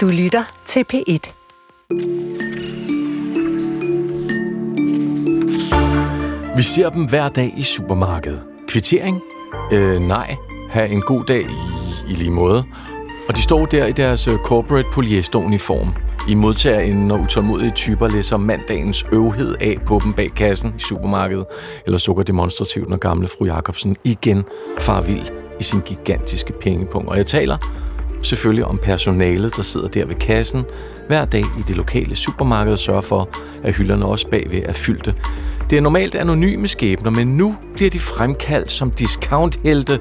Du lytter til P1. Vi ser dem hver dag i supermarkedet. Kvittering? Øh, nej. Ha' en god dag i, i lige måde. Og de står der i deres øh, corporate polyesteruniform. I modtager en, når utålmodige typer læser mandagens øvhed af på dem bag kassen i supermarkedet, eller sukker demonstrativt, når gamle fru Jacobsen igen far vild i sin gigantiske pengepung. Og jeg taler selvfølgelig om personalet, der sidder der ved kassen hver dag i det lokale supermarked og sørger for, at hylderne også bagved er fyldte. Det er normalt anonyme skæbner, men nu bliver de fremkaldt som discount-helte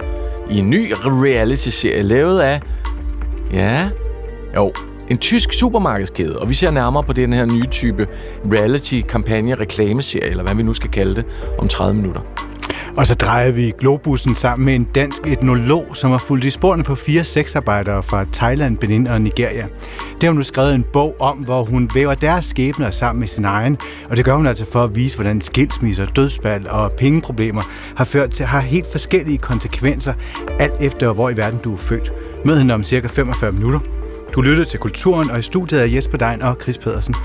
i en ny reality-serie lavet af, ja, jo, en tysk supermarkedskæde, og vi ser nærmere på den her nye type reality-kampagne-reklameserie, eller hvad vi nu skal kalde det, om 30 minutter. Og så drejer vi globussen sammen med en dansk etnolog, som har fulgt i sporene på fire sexarbejdere fra Thailand, Benin og Nigeria. Det har hun nu skrevet en bog om, hvor hun væver deres skæbner sammen med sin egen, og det gør hun altså for at vise, hvordan skilsmisser, dødsfald og pengeproblemer har ført til har helt forskellige konsekvenser, alt efter hvor i verden du er født. Mød hende om cirka 45 minutter. Du lytter til Kulturen, og i studiet er Jesper Dein og Chris Pedersen.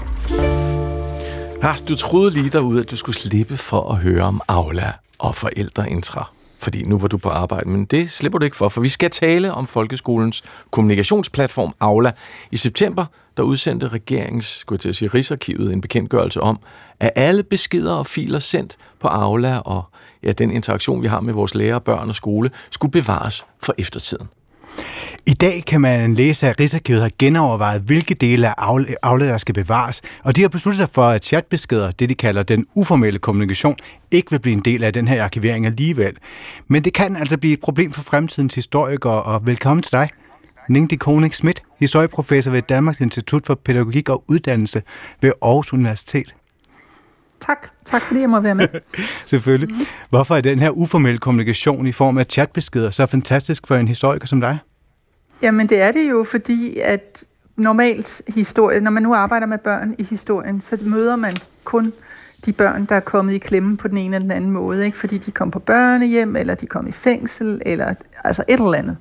Ah, du troede lige derude, at du skulle slippe for at høre om Aula og forældreintra. Fordi nu var du på arbejde, men det slipper du ikke for, for vi skal tale om folkeskolens kommunikationsplatform Aula. I september, der udsendte regeringens, skulle jeg til at sige, Rigsarkivet en bekendtgørelse om, at alle beskeder og filer sendt på Aula og ja, den interaktion, vi har med vores lærere, børn og skole, skulle bevares for eftertiden. I dag kan man læse, at Rigsarkivet har genovervejet, hvilke dele af Aula, der skal bevares, og de har besluttet sig for, at chatbeskeder, det de kalder den uformelle kommunikation, ikke vil blive en del af den her arkivering alligevel. Men det kan altså blive et problem for fremtidens historikere, og velkommen til dig. Ningdi Koning Schmidt, historieprofessor ved Danmarks Institut for Pædagogik og Uddannelse ved Aarhus Universitet. Tak. Tak fordi jeg må være med. Selvfølgelig. Mm. Hvorfor er den her uformelle kommunikation i form af chatbeskeder så fantastisk for en historiker som dig? Jamen det er det jo, fordi at normalt historie, når man nu arbejder med børn i historien, så møder man kun de børn, der er kommet i klemme på den ene eller den anden måde, ikke? fordi de kom på børnehjem, eller de kom i fængsel, eller altså et eller andet.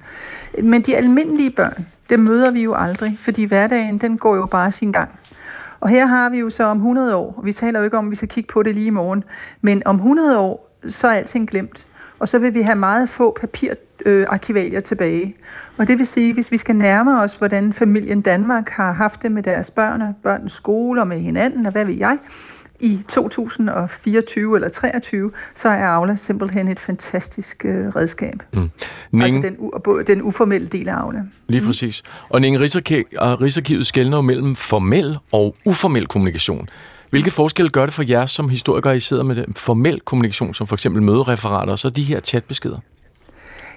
Men de almindelige børn, dem møder vi jo aldrig, fordi hverdagen, den går jo bare sin gang. Og her har vi jo så om 100 år, vi taler jo ikke om, at vi skal kigge på det lige i morgen, men om 100 år, så er alting glemt. Og så vil vi have meget få papirarkivalier øh, tilbage. Og det vil sige, hvis vi skal nærme os, hvordan familien Danmark har haft det med deres børn og børns skole og med hinanden, og hvad ved jeg, i 2024 eller 23, så er Aula simpelthen et fantastisk øh, redskab. Mm. Ning... Altså den, u- den uformelle del af Aula. Lige mm. præcis. Og Ninge Rigsarkivet skældner mellem formel og uformel kommunikation. Hvilke forskelle gør det for jer som historikere, I sidder med formel kommunikation, som for eksempel mødereferater, og så de her chatbeskeder?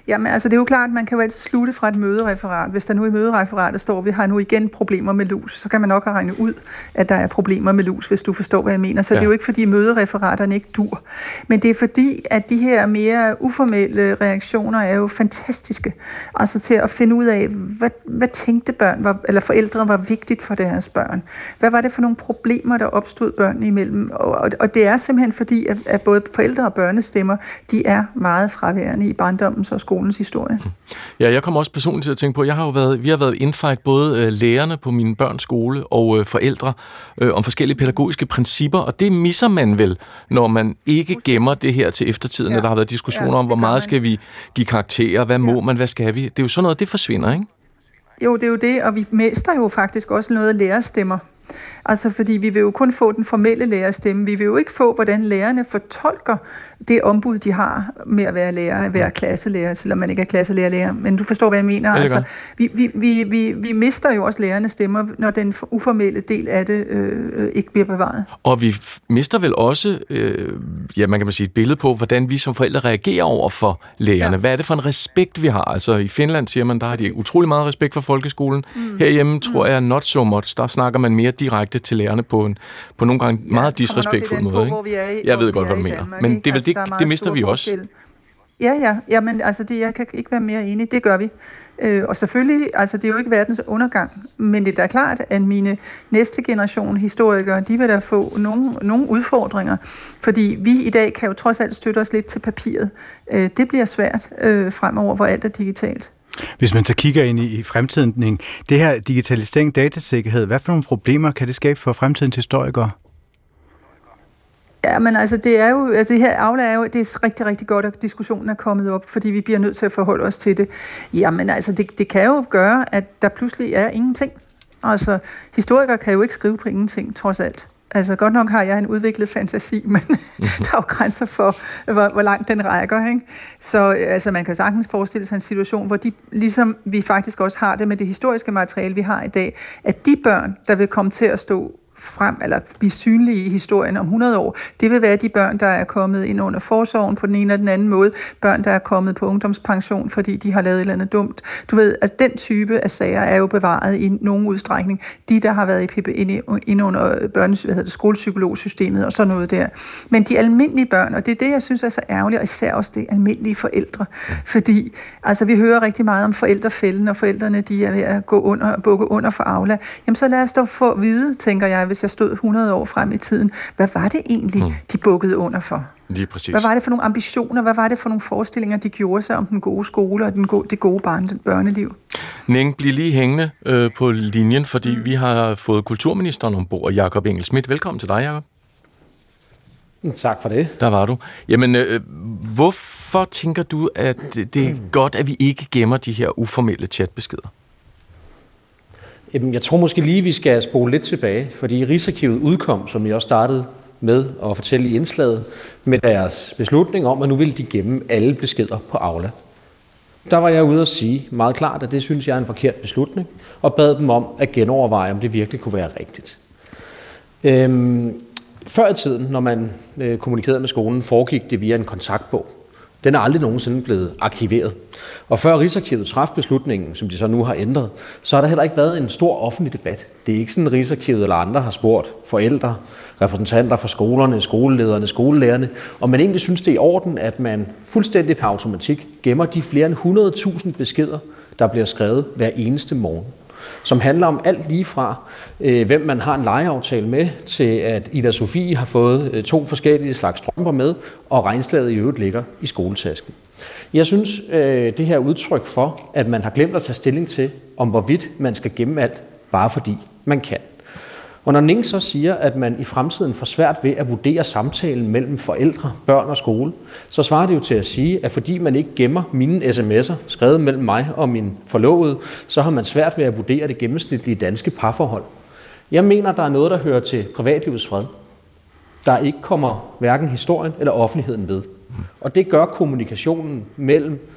Jamen, altså det er jo klart, at man kan jo altid slutte fra et mødereferat. Hvis der nu i mødereferatet står, at vi har nu igen problemer med lus, så kan man nok have regnet ud, at der er problemer med lus, hvis du forstår, hvad jeg mener. Så ja. det er jo ikke, fordi mødereferaterne ikke dur. Men det er fordi, at de her mere uformelle reaktioner er jo fantastiske. Altså til at finde ud af, hvad, hvad tænkte børn, var, eller forældre var vigtigt for deres børn. Hvad var det for nogle problemer, der opstod børnene imellem? Og, og det er simpelthen fordi, at, at både forældre og børnestemmer, de er meget fraværende i barndommens og skole skolens historie. Ja, jeg kommer også personligt til at tænke på, jeg har jo været, vi har været indfight både øh, lærerne på min børns skole og øh, forældre øh, om forskellige pædagogiske principper, og det misser man vel, når man ikke gemmer det her til eftertiden, ja. der har været diskussioner ja, om, hvor meget man. skal vi give karakterer, hvad må ja. man, hvad skal vi? Det er jo sådan noget, det forsvinder, ikke? Jo, det er jo det, og vi mester jo faktisk også noget lærerstemmer. Altså fordi vi vil jo kun få den formelle lærerstemme. Vi vil jo ikke få, hvordan lærerne fortolker det ombud, de har med at være lærer, være klasselærer, selvom man ikke er klasselærer. Men du forstår, hvad jeg mener. Ja, altså, vi, vi, vi, vi, vi mister jo også lærernes stemmer, når den uformelle del af det øh, ikke bliver bevaret. Og vi mister vel også, øh, ja, man kan man sige, et billede på, hvordan vi som forældre reagerer over for lærerne. Ja. Hvad er det for en respekt, vi har? Altså i Finland siger man, der har de utrolig meget respekt for folkeskolen. Mm. Herhjemme tror mm. jeg not so much. Der snakker man mere direkte til lærerne på en på nogle gange ja, meget disrespektfuld måde. På, ikke? Er, jeg ved godt, hvad du mener. Danmark, men det, altså, det, det mister vi også. Forskel. Ja, ja, ja, men altså det, jeg kan ikke være mere enig. Det gør vi. Øh, og selvfølgelig, altså det er jo ikke verdens undergang, men det er da klart, at mine næste generation historikere, de vil da få nogle, nogle udfordringer, fordi vi i dag kan jo trods alt støtte os lidt til papiret. Øh, det bliver svært øh, fremover, hvor alt er digitalt. Hvis man så kigger ind i, fremtiden, det her digitalisering, datasikkerhed, hvad for nogle problemer kan det skabe for fremtidens historikere? Ja, men altså det er jo, altså det her Aula er jo, det er rigtig, rigtig godt, at diskussionen er kommet op, fordi vi bliver nødt til at forholde os til det. Jamen altså, det, det kan jo gøre, at der pludselig er ingenting. Altså, historikere kan jo ikke skrive på ingenting, trods alt. Altså godt nok har jeg en udviklet fantasi, men der er jo grænser for, hvor, hvor langt den rækker. Ikke? Så altså, man kan sagtens forestille sig en situation, hvor de, ligesom vi faktisk også har det med det historiske materiale, vi har i dag, at de børn, der vil komme til at stå frem, eller blive synlige i historien om 100 år, det vil være de børn, der er kommet ind under forsorgen på den ene eller den anden måde, børn, der er kommet på ungdomspension, fordi de har lavet et eller andet dumt. Du ved, at den type af sager er jo bevaret i nogen udstrækning. De, der har været i PP, ind under børnes, hvad hedder det, skolepsykologsystemet og sådan noget der. Men de almindelige børn, og det er det, jeg synes er så ærgerligt, og især også det almindelige forældre. Fordi altså, vi hører rigtig meget om forældrefælden, og forældrene de er ved at gå under, bukke under for Aula. Jamen så lad os da få at vide, tænker jeg, hvis jeg stod 100 år frem i tiden, hvad var det egentlig, mm. de bukkede under for? Lige præcis. Hvad var det for nogle ambitioner? Hvad var det for nogle forestillinger, de gjorde sig om den gode skole og den gode, det gode barn, børneliv? Ning, bliv lige hængende øh, på linjen, fordi mm. vi har fået kulturministeren ombord, Jakob Engelsmidt. Velkommen til dig, Jakob. Tak for det. Der var du. Jamen, øh, hvorfor tænker du, at det er godt, at vi ikke gemmer de her uformelle chatbeskeder? Jamen, jeg tror måske lige, vi skal spole lidt tilbage, fordi Rigsarkivet udkom, som jeg også startede med at fortælle i indslaget, med deres beslutning om, at nu ville de gemme alle beskeder på Aula. Der var jeg ude at sige meget klart, at det synes jeg er en forkert beslutning, og bad dem om at genoverveje, om det virkelig kunne være rigtigt. Øhm, før i tiden, når man øh, kommunikerede med skolen, foregik det via en kontaktbog. Den er aldrig nogensinde blevet aktiveret. Og før Rigsarkivet træffede beslutningen, som de så nu har ændret, så har der heller ikke været en stor offentlig debat. Det er ikke sådan, at Rigsarkivet eller andre har spurgt forældre, repræsentanter for skolerne, skolelederne, skolelærerne, og man egentlig synes, det er i orden, at man fuldstændig per automatik gemmer de flere end 100.000 beskeder, der bliver skrevet hver eneste morgen som handler om alt lige fra, øh, hvem man har en lejeaftale med, til at Ida Sofie har fået øh, to forskellige slags strømper med, og regnslaget i øvrigt ligger i skoletasken. Jeg synes, øh, det her udtryk for, at man har glemt at tage stilling til, om hvorvidt man skal gemme alt, bare fordi man kan. Og når Ning så siger, at man i fremtiden får svært ved at vurdere samtalen mellem forældre, børn og skole, så svarer det jo til at sige, at fordi man ikke gemmer mine sms'er, skrevet mellem mig og min forlovede, så har man svært ved at vurdere det gennemsnitlige danske parforhold. Jeg mener, der er noget, der hører til privatlivets fred, der ikke kommer hverken historien eller offentligheden ved. Og det gør kommunikationen mellem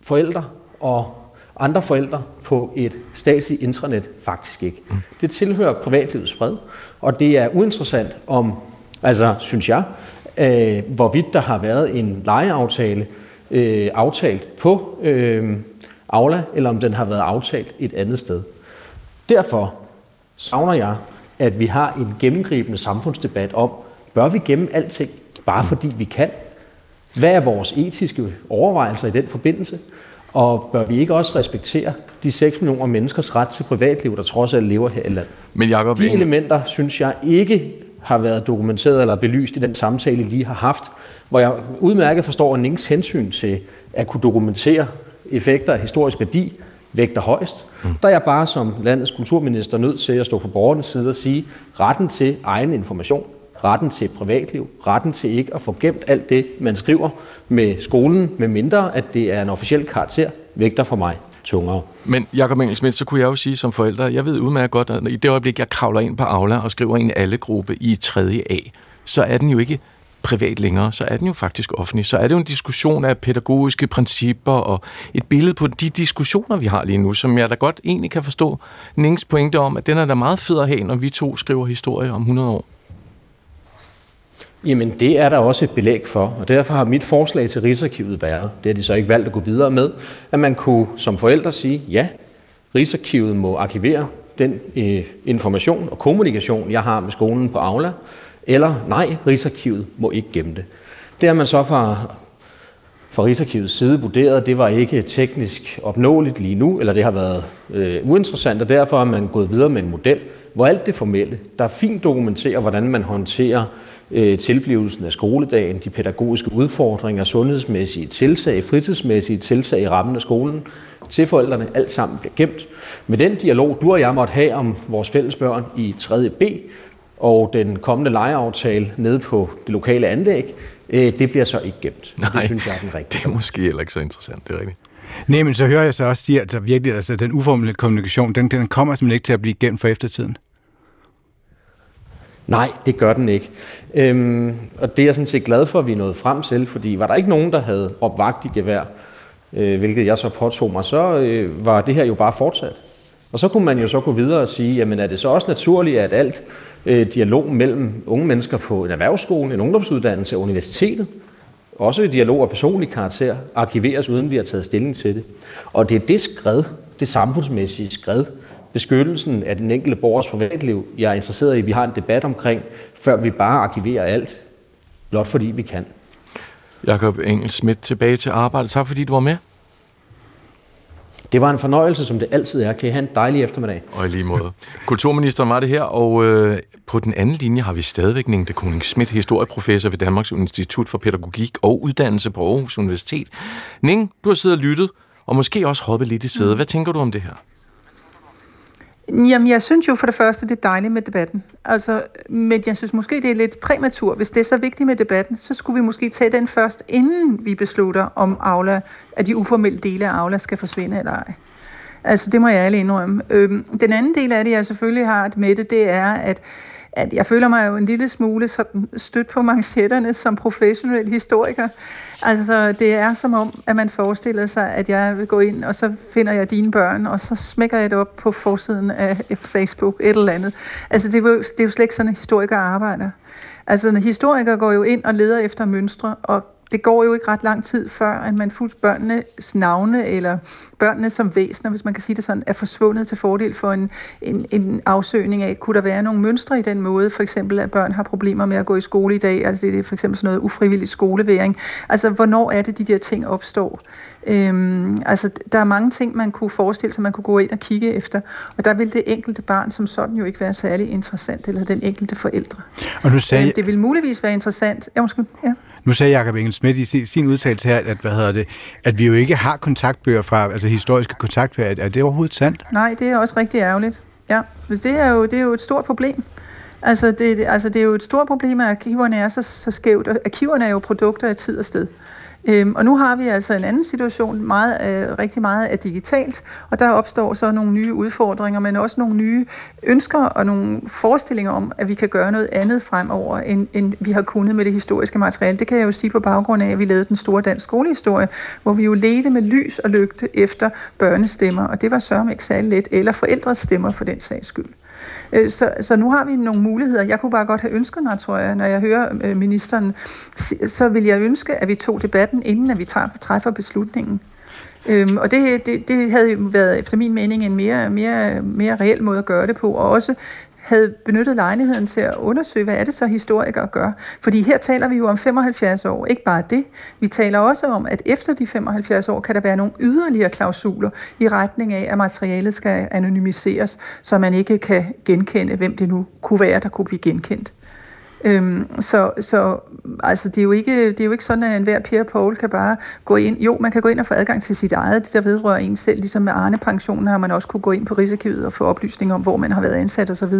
forældre og andre forældre på et statsligt intranet faktisk ikke. Mm. Det tilhører privatlivets fred, og det er uinteressant om, altså synes jeg, øh, hvorvidt der har været en lejeaftale øh, aftalt på øh, Aula, eller om den har været aftalt et andet sted. Derfor savner jeg, at vi har en gennemgribende samfundsdebat om, bør vi gemme alting, bare fordi vi kan? Hvad er vores etiske overvejelser i den forbindelse? Og bør vi ikke også respektere de 6 millioner menneskers ret til privatliv, der trods alt lever her i landet? Men Jacob, de elementer, synes jeg ikke har været dokumenteret eller belyst i den samtale, I lige har haft, hvor jeg udmærket forstår Nings hensyn til at kunne dokumentere effekter af historisk værdi, vægter højst. Mm. Der er jeg bare som landets kulturminister nødt til at stå på borgernes side og sige, retten til egen information retten til privatliv, retten til ikke at få gemt alt det, man skriver med skolen, med mindre at det er en officiel karakter, vægter for mig tungere. Men Jacob Engelsmidt, så kunne jeg jo sige som forælder, jeg ved udmærket godt, at i det øjeblik, jeg kravler ind på Aula og skriver en alle gruppe i 3. A, så er den jo ikke privat længere, så er den jo faktisk offentlig. Så er det jo en diskussion af pædagogiske principper og et billede på de diskussioner, vi har lige nu, som jeg da godt egentlig kan forstå Nings pointe om, at den er da meget fed at have, når vi to skriver historie om 100 år. Jamen, det er der også et belæg for, og derfor har mit forslag til Rigsarkivet været, det har de så ikke valgt at gå videre med, at man kunne som forældre sige, ja, Rigsarkivet må arkivere den øh, information og kommunikation, jeg har med skolen på Aula, eller nej, Rigsarkivet må ikke gemme det. Det har man så fra, fra Rigsarkivets side vurderet, at det var ikke teknisk opnåeligt lige nu, eller det har været øh, uinteressant, og derfor har man gået videre med en model, hvor alt det formelle, der fint dokumenterer, hvordan man håndterer tilblivelsen af skoledagen, de pædagogiske udfordringer, sundhedsmæssige tiltag, fritidsmæssige tiltag i rammen af skolen, til forældrene, alt sammen bliver gemt. Med den dialog, du og jeg måtte have om vores fælles børn i 3. B, og den kommende lejeaftale nede på det lokale anlæg, øh, det bliver så ikke gemt. Nej, det synes jeg er den rigtige. det er måske heller ikke så interessant, det er rigtigt. Nej, men så hører jeg så også sige, at altså, virkelig, altså, den uformelle kommunikation, den, den kommer simpelthen ikke til at blive gemt for eftertiden. Nej, det gør den ikke. Øhm, og det er jeg sådan set glad for, at vi nåede frem til, fordi var der ikke nogen, der havde råbt vagt i gevær, øh, hvilket jeg så påtog mig, så øh, var det her jo bare fortsat. Og så kunne man jo så gå videre og sige, jamen er det så også naturligt, at alt øh, dialog mellem unge mennesker på en erhvervsskole, en ungdomsuddannelse og universitetet, også dialog af personlig karakter, arkiveres uden vi har taget stilling til det. Og det er det skred, det samfundsmæssige skred, beskyttelsen af den enkelte borgers privatliv, jeg er interesseret i, at vi har en debat omkring, før vi bare arkiverer alt, blot fordi vi kan. Jakob Engel Schmidt tilbage til arbejde. Tak fordi du var med. Det var en fornøjelse, som det altid er. Kan I have en dejlig eftermiddag? Og i lige måde. Kulturministeren var det her, og øh, på den anden linje har vi stadigvæk Ningde Koning Schmidt, historieprofessor ved Danmarks Institut for Pædagogik og Uddannelse på Aarhus Universitet. Ning, du har siddet og lyttet, og måske også hoppet lidt i sædet. Hvad tænker du om det her? Jamen, jeg synes jo for det første, det er dejligt med debatten. Altså, men jeg synes måske, det er lidt præmatur. Hvis det er så vigtigt med debatten, så skulle vi måske tage den først, inden vi beslutter, om Aula, at de uformelle dele af Aula skal forsvinde eller ej. Altså, det må jeg alle indrømme. Øhm, den anden del af det, jeg selvfølgelig har med det, det er, at at jeg føler mig jo en lille smule sådan stødt på manchetterne som professionel historiker. Altså, det er som om, at man forestiller sig, at jeg vil gå ind, og så finder jeg dine børn, og så smækker jeg det op på forsiden af Facebook, et eller andet. Altså, det er jo, det er jo slet ikke sådan, at historikere arbejder. Altså, historikere går jo ind og leder efter mønstre, og det går jo ikke ret lang tid før, at man fuldt børnenes navne, eller børnene som væsener, hvis man kan sige det sådan, er forsvundet til fordel for en, en, en afsøgning af, kunne der være nogle mønstre i den måde, for eksempel at børn har problemer med at gå i skole i dag, altså det er for eksempel sådan noget ufrivillig skoleværing. Altså, hvornår er det, de der ting opstår? Øhm, altså, der er mange ting, man kunne forestille sig, man kunne gå ind og kigge efter, og der vil det enkelte barn som sådan jo ikke være særlig interessant, eller den enkelte forældre. Og nu sagde... øhm, det vil muligvis være interessant. Ja, måske, ja. Nu sagde Jacob Engel Schmidt i sin udtalelse her, at, hvad hedder det, at vi jo ikke har kontaktbøger fra, altså historiske kontaktbøger. Er det overhovedet sandt? Nej, det er også rigtig ærgerligt. Ja, det er jo, det er jo et stort problem. Altså det, altså, det er jo et stort problem, at arkiverne er så, så skævt, arkiverne er jo produkter af tid og sted. Øhm, og nu har vi altså en anden situation, meget, øh, rigtig meget er digitalt, og der opstår så nogle nye udfordringer, men også nogle nye ønsker og nogle forestillinger om, at vi kan gøre noget andet fremover, end, end vi har kunnet med det historiske materiale. Det kan jeg jo sige på baggrund af, at vi lavede den store dansk skolehistorie, hvor vi jo ledte med lys og lygte efter børnestemmer, og det var sørme ikke særlig let, eller forældres stemmer for den sags skyld. Øh, så, så nu har vi nogle muligheder. Jeg kunne bare godt have ønsket mig, tror jeg, når jeg hører øh, ministeren, så vil jeg ønske, at vi tog debatten, inden at vi træffer beslutningen. Øhm, og det, det, det havde jo været efter min mening en mere, mere, mere reel måde at gøre det på, og også havde benyttet lejligheden til at undersøge, hvad er det så historikere gør. Fordi her taler vi jo om 75 år. Ikke bare det. Vi taler også om, at efter de 75 år kan der være nogle yderligere klausuler i retning af, at materialet skal anonymiseres, så man ikke kan genkende, hvem det nu kunne være, der kunne blive genkendt. Øhm, så, så altså, det, er jo ikke, det er jo ikke sådan, at enhver Pierre Paul kan bare gå ind. Jo, man kan gå ind og få adgang til sit eget, det der vedrører en selv. Ligesom med Arne-pensionen har man også kunne gå ind på Rigsarkivet og få oplysning om, hvor man har været ansat osv.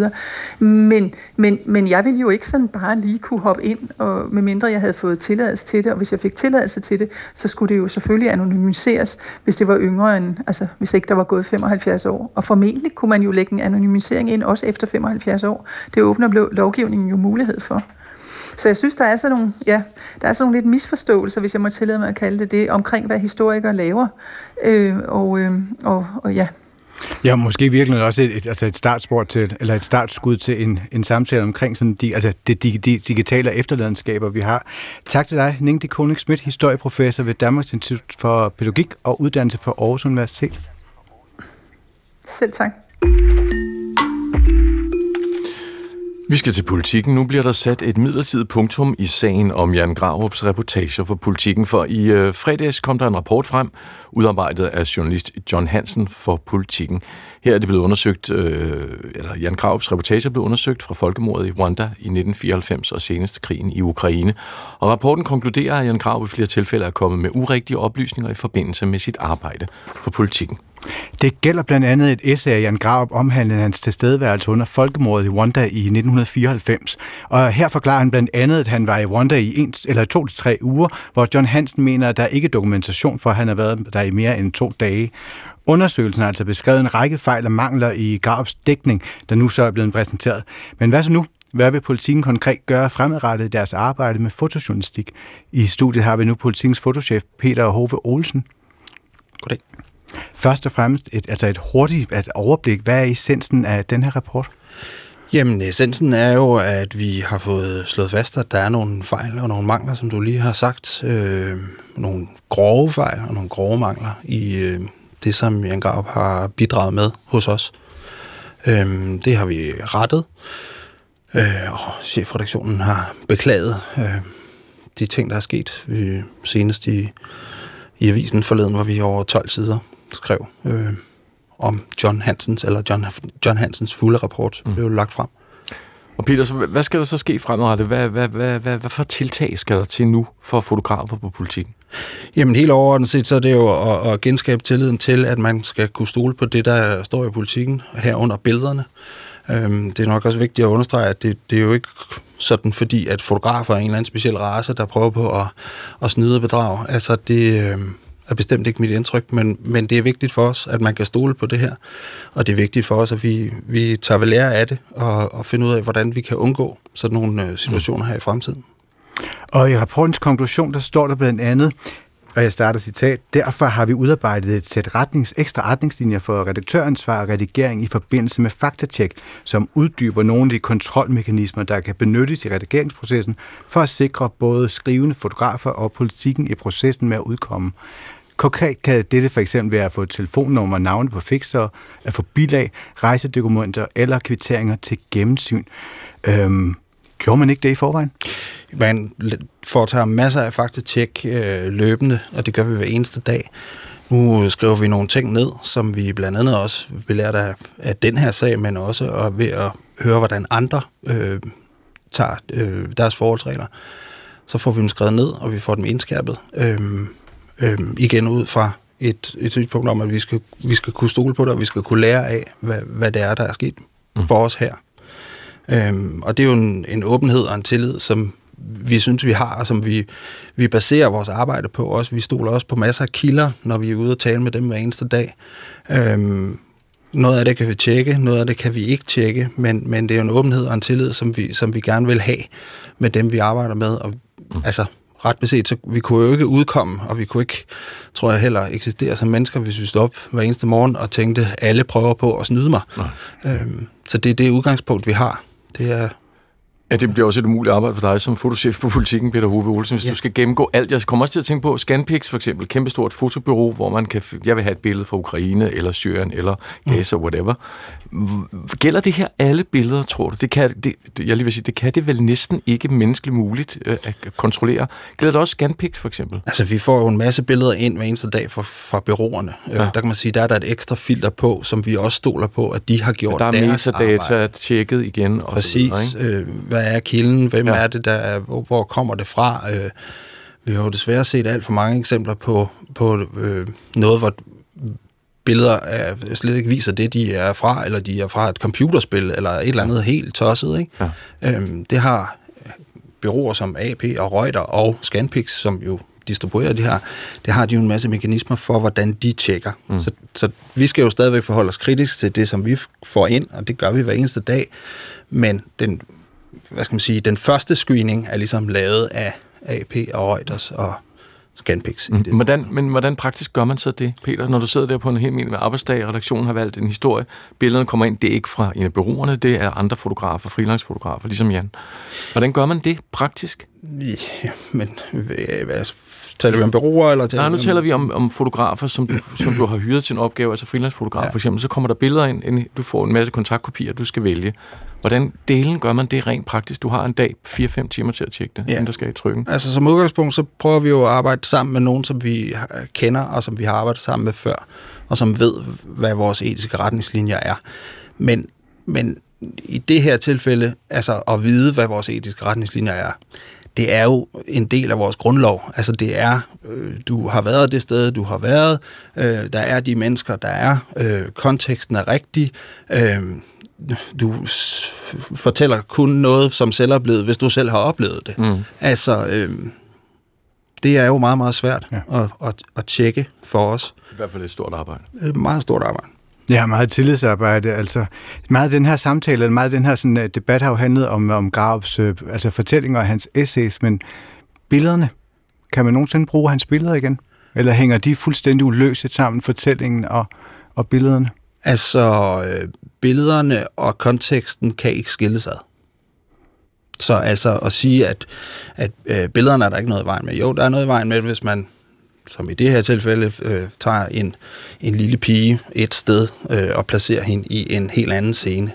Men, men, men jeg ville jo ikke sådan bare lige kunne hoppe ind, og medmindre jeg havde fået tilladelse til det. Og hvis jeg fik tilladelse til det, så skulle det jo selvfølgelig anonymiseres, hvis det var yngre end, altså hvis ikke der var gået 75 år. Og formentlig kunne man jo lægge en anonymisering ind også efter 75 år. Det åbner lovgivningen jo mulighed for for. Så jeg synes, der er sådan nogle, ja, der er sådan nogle lidt misforståelser, hvis jeg må tillade mig at kalde det det, omkring hvad historikere laver. Øh, og, øh, og, og ja, Ja, måske virkelig også et, et, altså et startspor til, eller et startskud til en, en samtale omkring sådan de, altså det de, de digitale efterladenskaber, vi har. Tak til dig, Ning de Koning Schmidt, historieprofessor ved Danmarks Institut for Pædagogik og Uddannelse på Aarhus Universitet. Selv tak. Vi skal til politikken. Nu bliver der sat et midlertidigt punktum i sagen om Jan Gravups reportager for politikken, for i øh, fredags kom der en rapport frem, udarbejdet af journalist John Hansen for politikken. Her er det blevet undersøgt, øh, eller Jan Gravups reportage blev undersøgt fra folkemordet i Rwanda i 1994 og senest krigen i Ukraine. Og rapporten konkluderer, at Jan Krav i flere tilfælde er kommet med urigtige oplysninger i forbindelse med sit arbejde for politikken. Det gælder blandt andet et essay af Jan Graup omhandlende hans tilstedeværelse under folkemordet i Rwanda i 1994. Og her forklarer han blandt andet, at han var i Rwanda i en, eller to til tre uger, hvor John Hansen mener, at der ikke er dokumentation for, at han har været der i mere end to dage. Undersøgelsen har altså beskrevet en række fejl og mangler i Graups dækning, der nu så er blevet præsenteret. Men hvad så nu? Hvad vil politikken konkret gøre fremadrettet i deres arbejde med fotojournalistik? I studiet har vi nu politikens fotochef Peter Hove Olsen. Goddag. Først og fremmest et, altså et hurtigt et overblik. Hvad er essensen af den her rapport? Jamen, essensen er jo, at vi har fået slået fast, at der er nogle fejl og nogle mangler, som du lige har sagt. Øh, nogle grove fejl og nogle grove mangler i øh, det, som Jan Graup har bidraget med hos os. Øh, det har vi rettet, øh, og chefredaktionen har beklaget øh, de ting, der er sket. Vi, senest i, i avisen forleden, hvor vi over 12 sider skrev øh, om John Hansens, eller John, John Hansens fulde rapport mm. blev lagt frem. Og Peter, så hvad skal der så ske fremadrettet? Hvad, hvad, hvad, hvad, hvad for tiltag skal der til nu for fotografer på politikken? Jamen helt overordnet set, så er det jo at, at genskabe tilliden til, at man skal kunne stole på det, der står i politikken, herunder billederne. Øhm, det er nok også vigtigt at understrege, at det, det er jo ikke sådan, fordi at fotografer er en eller anden speciel race, der prøver på at, at snyde og bedrage. Altså det... Øhm, er bestemt ikke mit indtryk, men, men det er vigtigt for os, at man kan stole på det her. Og det er vigtigt for os, at vi, vi tager ved lære af det og, og finder ud af, hvordan vi kan undgå sådan nogle øh, situationer her i fremtiden. Og i rapportens konklusion, der står der blandt andet, og jeg starter citat, derfor har vi udarbejdet et sæt retnings, ekstra retningslinjer for redaktøransvar og redigering i forbindelse med faktatjek, som uddyber nogle af de kontrolmekanismer, der kan benyttes i redigeringsprocessen for at sikre både skrivende fotografer og politikken i processen med at udkomme. Konkret kan dette for eksempel være at få telefonnummer og navne på fixere, at få bilag, rejsedokumenter eller kvitteringer til gennemsyn. Øhm, gjorde man ikke det i forvejen? Man foretager masser af faktatjek øh, løbende, og det gør vi hver eneste dag. Nu skriver vi nogle ting ned, som vi blandt andet også belært af, af den her sag, men også og ved at høre, hvordan andre øh, tager øh, deres forholdsregler. Så får vi dem skrevet ned, og vi får dem indskærpet. Øh, øh, igen ud fra et, et synspunkt om, at vi skal, vi skal kunne stole på det, og vi skal kunne lære af, hvad, hvad det er, der er sket mm. for os her. Øhm, og det er jo en, en åbenhed og en tillid, som vi synes, vi har, og som vi, vi baserer vores arbejde på også. Vi stoler også på masser af kilder, når vi er ude og tale med dem hver eneste dag. Øhm, noget af det kan vi tjekke, noget af det kan vi ikke tjekke, men, men det er jo en åbenhed og en tillid, som vi, som vi gerne vil have med dem, vi arbejder med. Og, mm. Altså, ret beset, så vi kunne jo ikke udkomme, og vi kunne ikke, tror jeg heller, eksistere som mennesker, hvis vi stod op hver eneste morgen og tænkte, alle prøver på at snyde mig. Øhm, så det er det udgangspunkt, vi har. Det er Ja, det bliver også et umuligt arbejde for dig som fotochef på politikken, Peter Hove Olsen, hvis ja. du skal gennemgå alt. Jeg kommer også til at tænke på Scanpix for eksempel, kæmpestort fotobyrå, hvor man kan, jeg vil have et billede fra Ukraine, eller Syrien, eller Gaza, mm. whatever. Gælder det her alle billeder, tror du? Det kan, det, jeg lige vil sige, det kan det vel næsten ikke menneskeligt muligt øh, at kontrollere. Gælder det også Scanpix for eksempel? Altså, vi får jo en masse billeder ind hver eneste dag fra, fra byråerne. Øh, ja. Der kan man sige, der er der et ekstra filter på, som vi også stoler på, at de har gjort deres arbejde. Der er metadata tjekket igen. Og Præcis. Så videre, ikke? Øh, er kilden? Hvem ja. er det, der er, hvor, hvor kommer det fra? Øh, vi har jo desværre set alt for mange eksempler på, på øh, noget, hvor billeder er, slet ikke viser det, de er fra, eller de er fra et computerspil, eller et eller andet helt tosset. Ikke? Ja. Øhm, det har byråer som AP og Reuter og Scanpix, som jo distribuerer det her, det har de jo en masse mekanismer for, hvordan de tjekker. Mm. Så, så vi skal jo stadigvæk forholde os kritisk til det, som vi får ind, og det gør vi hver eneste dag. Men den hvad skal man sige, den første screening er ligesom lavet af AP og Reuters og Scanpix. Mm. Hvordan, men hvordan praktisk gør man så det, Peter, når du sidder der på en helt med arbejdsdag, og redaktionen har valgt en historie, billederne kommer ind, det er ikke fra en af bureauerne, det er andre fotografer, freelance-fotografer, ligesom Jan. Hvordan gør man det praktisk? Ja, men altså, Taler vi om bureauer, eller taler Nej, nu taler vi om, om fotografer, som du, som du har hyret til en opgave, altså freelance-fotograf ja. for eksempel. Så kommer der billeder ind, ind, du får en masse kontaktkopier, du skal vælge. Hvordan delen gør man det rent praktisk? Du har en dag 4-5 timer til at tjekke det, ja. inden der skal i trykken. Altså som udgangspunkt, så prøver vi jo at arbejde sammen med nogen, som vi kender, og som vi har arbejdet sammen med før, og som ved, hvad vores etiske retningslinjer er. Men, men i det her tilfælde, altså at vide, hvad vores etiske retningslinjer er, det er jo en del af vores grundlov. Altså det er, øh, du har været det sted, du har været, øh, der er de mennesker, der er, øh, konteksten er rigtig, øh, du s- fortæller kun noget, som selv er blevet, hvis du selv har oplevet det. Mm. Altså, øh, det er jo meget, meget svært Ja. ja. at, at, at tjekke for os. I hvert fald et stort arbejde. Et meget stort arbejde. Ja, meget tillidsarbejde. Altså, meget af den her samtale, meget af den her sådan, øh, debat har jo handlet om, om Graups øh, altså fortællinger og hans essays, men billederne, kan man nogensinde bruge hans billeder igen? Eller hænger de fuldstændig uløset sammen, fortællingen og, og billederne? Altså, øh, billederne og konteksten kan ikke skilles ad. Så altså at sige, at, at øh, billederne er der ikke noget i vejen med. Jo, der er noget i vejen med, hvis man, som i det her tilfælde, øh, tager en, en lille pige et sted øh, og placerer hende i en helt anden scene,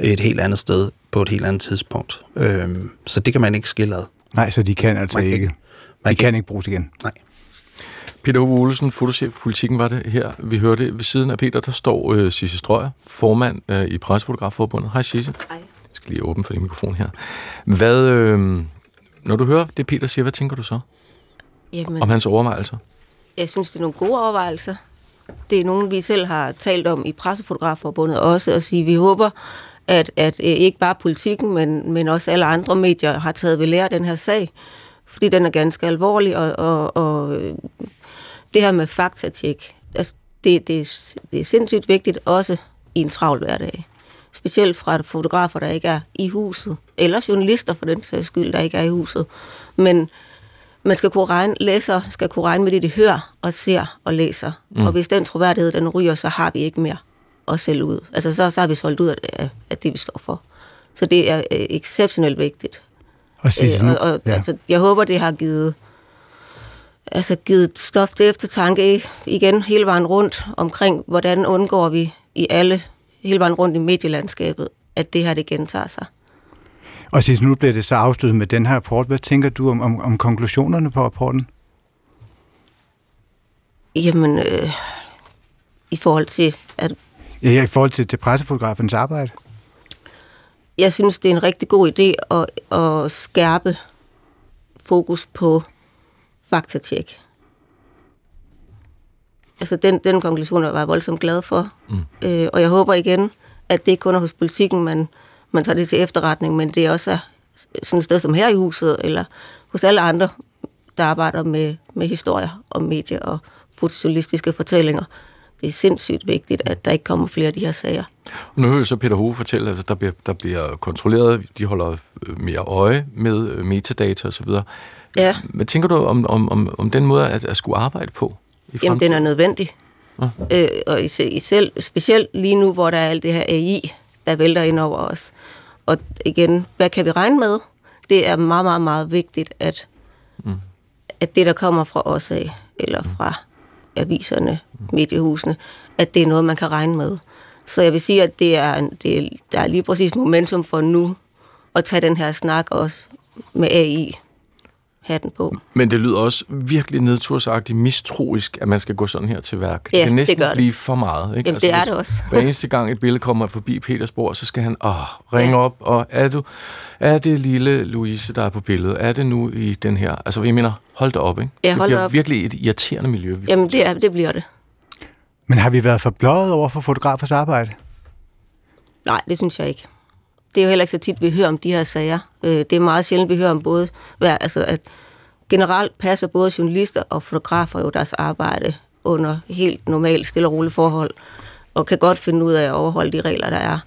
et helt andet sted, på et helt andet tidspunkt. Øh, så det kan man ikke skille ad. Nej, så de kan altså Man kan ikke. ikke- De Man kan ikke bruges igen. Nej. Peter Ove Olsen, fotochef på Politikken, var det her. Vi hørte ved siden af Peter, der står øh, Sisse Strøger, formand øh, i Pressefotografforbundet. Hej Sisse. Hej. Jeg skal lige åbne for din mikrofon her. Hvad, øh, når du hører det, Peter siger, hvad tænker du så Jamen, om hans overvejelser? jeg synes, det er nogle gode overvejelser. Det er nogle, vi selv har talt om i Pressefotografforbundet også, at sige, at vi håber, at, at øh, ikke bare politikken, men, men også alle andre medier har taget ved lære den her sag, fordi den er ganske alvorlig, og, og, og øh, det her med faktatjek, altså, det, det, er- det er sindssygt vigtigt, også i en travl hverdag. Specielt fra fotografer, der ikke er i huset, eller journalister for den sags skyld, der ikke er i huset. Men man skal kunne regne, læser skal kunne regne med det, de hører og ser og læser. Mm. Og hvis den troværdighed, den ryger, så har vi ikke mere at sælge ud. Altså, så, så har vi solgt ud af, af, det, vi står for. Så det er øh, exceptionelt vigtigt. Og Øh, og, og, ja. altså, jeg håber, det har givet, altså, givet stof til eftertanke igen hele vejen rundt omkring, hvordan undgår vi i alle, hele vejen rundt i medielandskabet, at det her det gentager sig. Og Sisse, nu bliver det så afsluttet med den her rapport. Hvad tænker du om, om, om konklusionerne på rapporten? Jamen, øh, i forhold til, at Ja, i forhold til, til pressefotografens arbejde. jeg synes, det er en rigtig god idé at, at skærpe fokus på faktatjek. Altså den, den konklusion var jeg voldsomt glad for. Mm. Øh, og jeg håber igen, at det ikke kun er hos politikken, man, man tager det til efterretning, men det også er sådan et sted som her i huset, eller hos alle andre, der arbejder med, med historier og medier og fotojournalistiske fortællinger. Det er sindssygt vigtigt, at der ikke kommer flere af de her sager. Nu hører jeg så Peter Hove fortælle, at der bliver, der bliver kontrolleret, de holder øh, mere øje med øh, metadata osv. Ja. Hvad tænker du om, om, om, om den måde at, at skulle arbejde på i Jamen, den er nødvendig. Ja. Øh, og i, i selv, specielt lige nu, hvor der er alt det her AI, der vælter ind over os. Og igen, hvad kan vi regne med? Det er meget, meget, meget vigtigt, at, mm. at det, der kommer fra os af, eller fra aviserne, mediehusene, at det er noget, man kan regne med. Så jeg vil sige, at det er, det er, der er lige præcis momentum for nu at tage den her snak også med AI hatten på. Men det lyder også virkelig nedtursagtigt mistroisk, at man skal gå sådan her til værk. Ja, det kan det næsten gør det. blive for meget. Ikke? Jamen, det er hvis det også. Hver eneste gang et billede kommer forbi Petersborg, så skal han åh, ringe op, og er, du, er det lille Louise, der er på billedet? Er det nu i den her? Altså, jeg mener, hold da op, ikke? Ja, det hold bliver da op. virkelig et irriterende miljø. Jamen, det, er, det bliver det. Men har vi været for bløjet over for fotografers arbejde? Nej, det synes jeg ikke. Det er jo heller ikke så tit, vi hører om de her sager. Øh, Det er meget sjældent, vi hører om både, hvad, altså at generelt passer både journalister og fotografer jo deres arbejde under helt normalt, stille og rolige forhold, og kan godt finde ud af at overholde de regler, der er.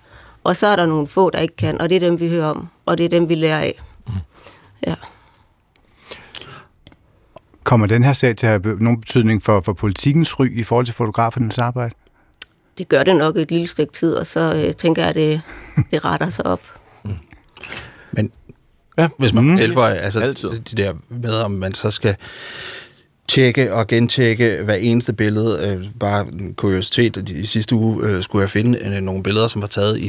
Og så er der nogle få, der ikke kan, og det er dem, vi hører om, og det er dem, vi lærer af. Ja. Kommer den her sag til at have nogen betydning for, for politikens ry i forhold til fotografernes arbejde? Det gør det nok et lille stykke tid, og så øh, tænker jeg, at det, det retter sig op. Men Ja. hvis man Mm. mm. tilføjer, altså Altid. det der med, om man så skal tjekke og gentjekke hver eneste billede. Øh, bare en kuriositet, i sidste uge øh, skulle jeg finde øh, nogle billeder, som var taget i,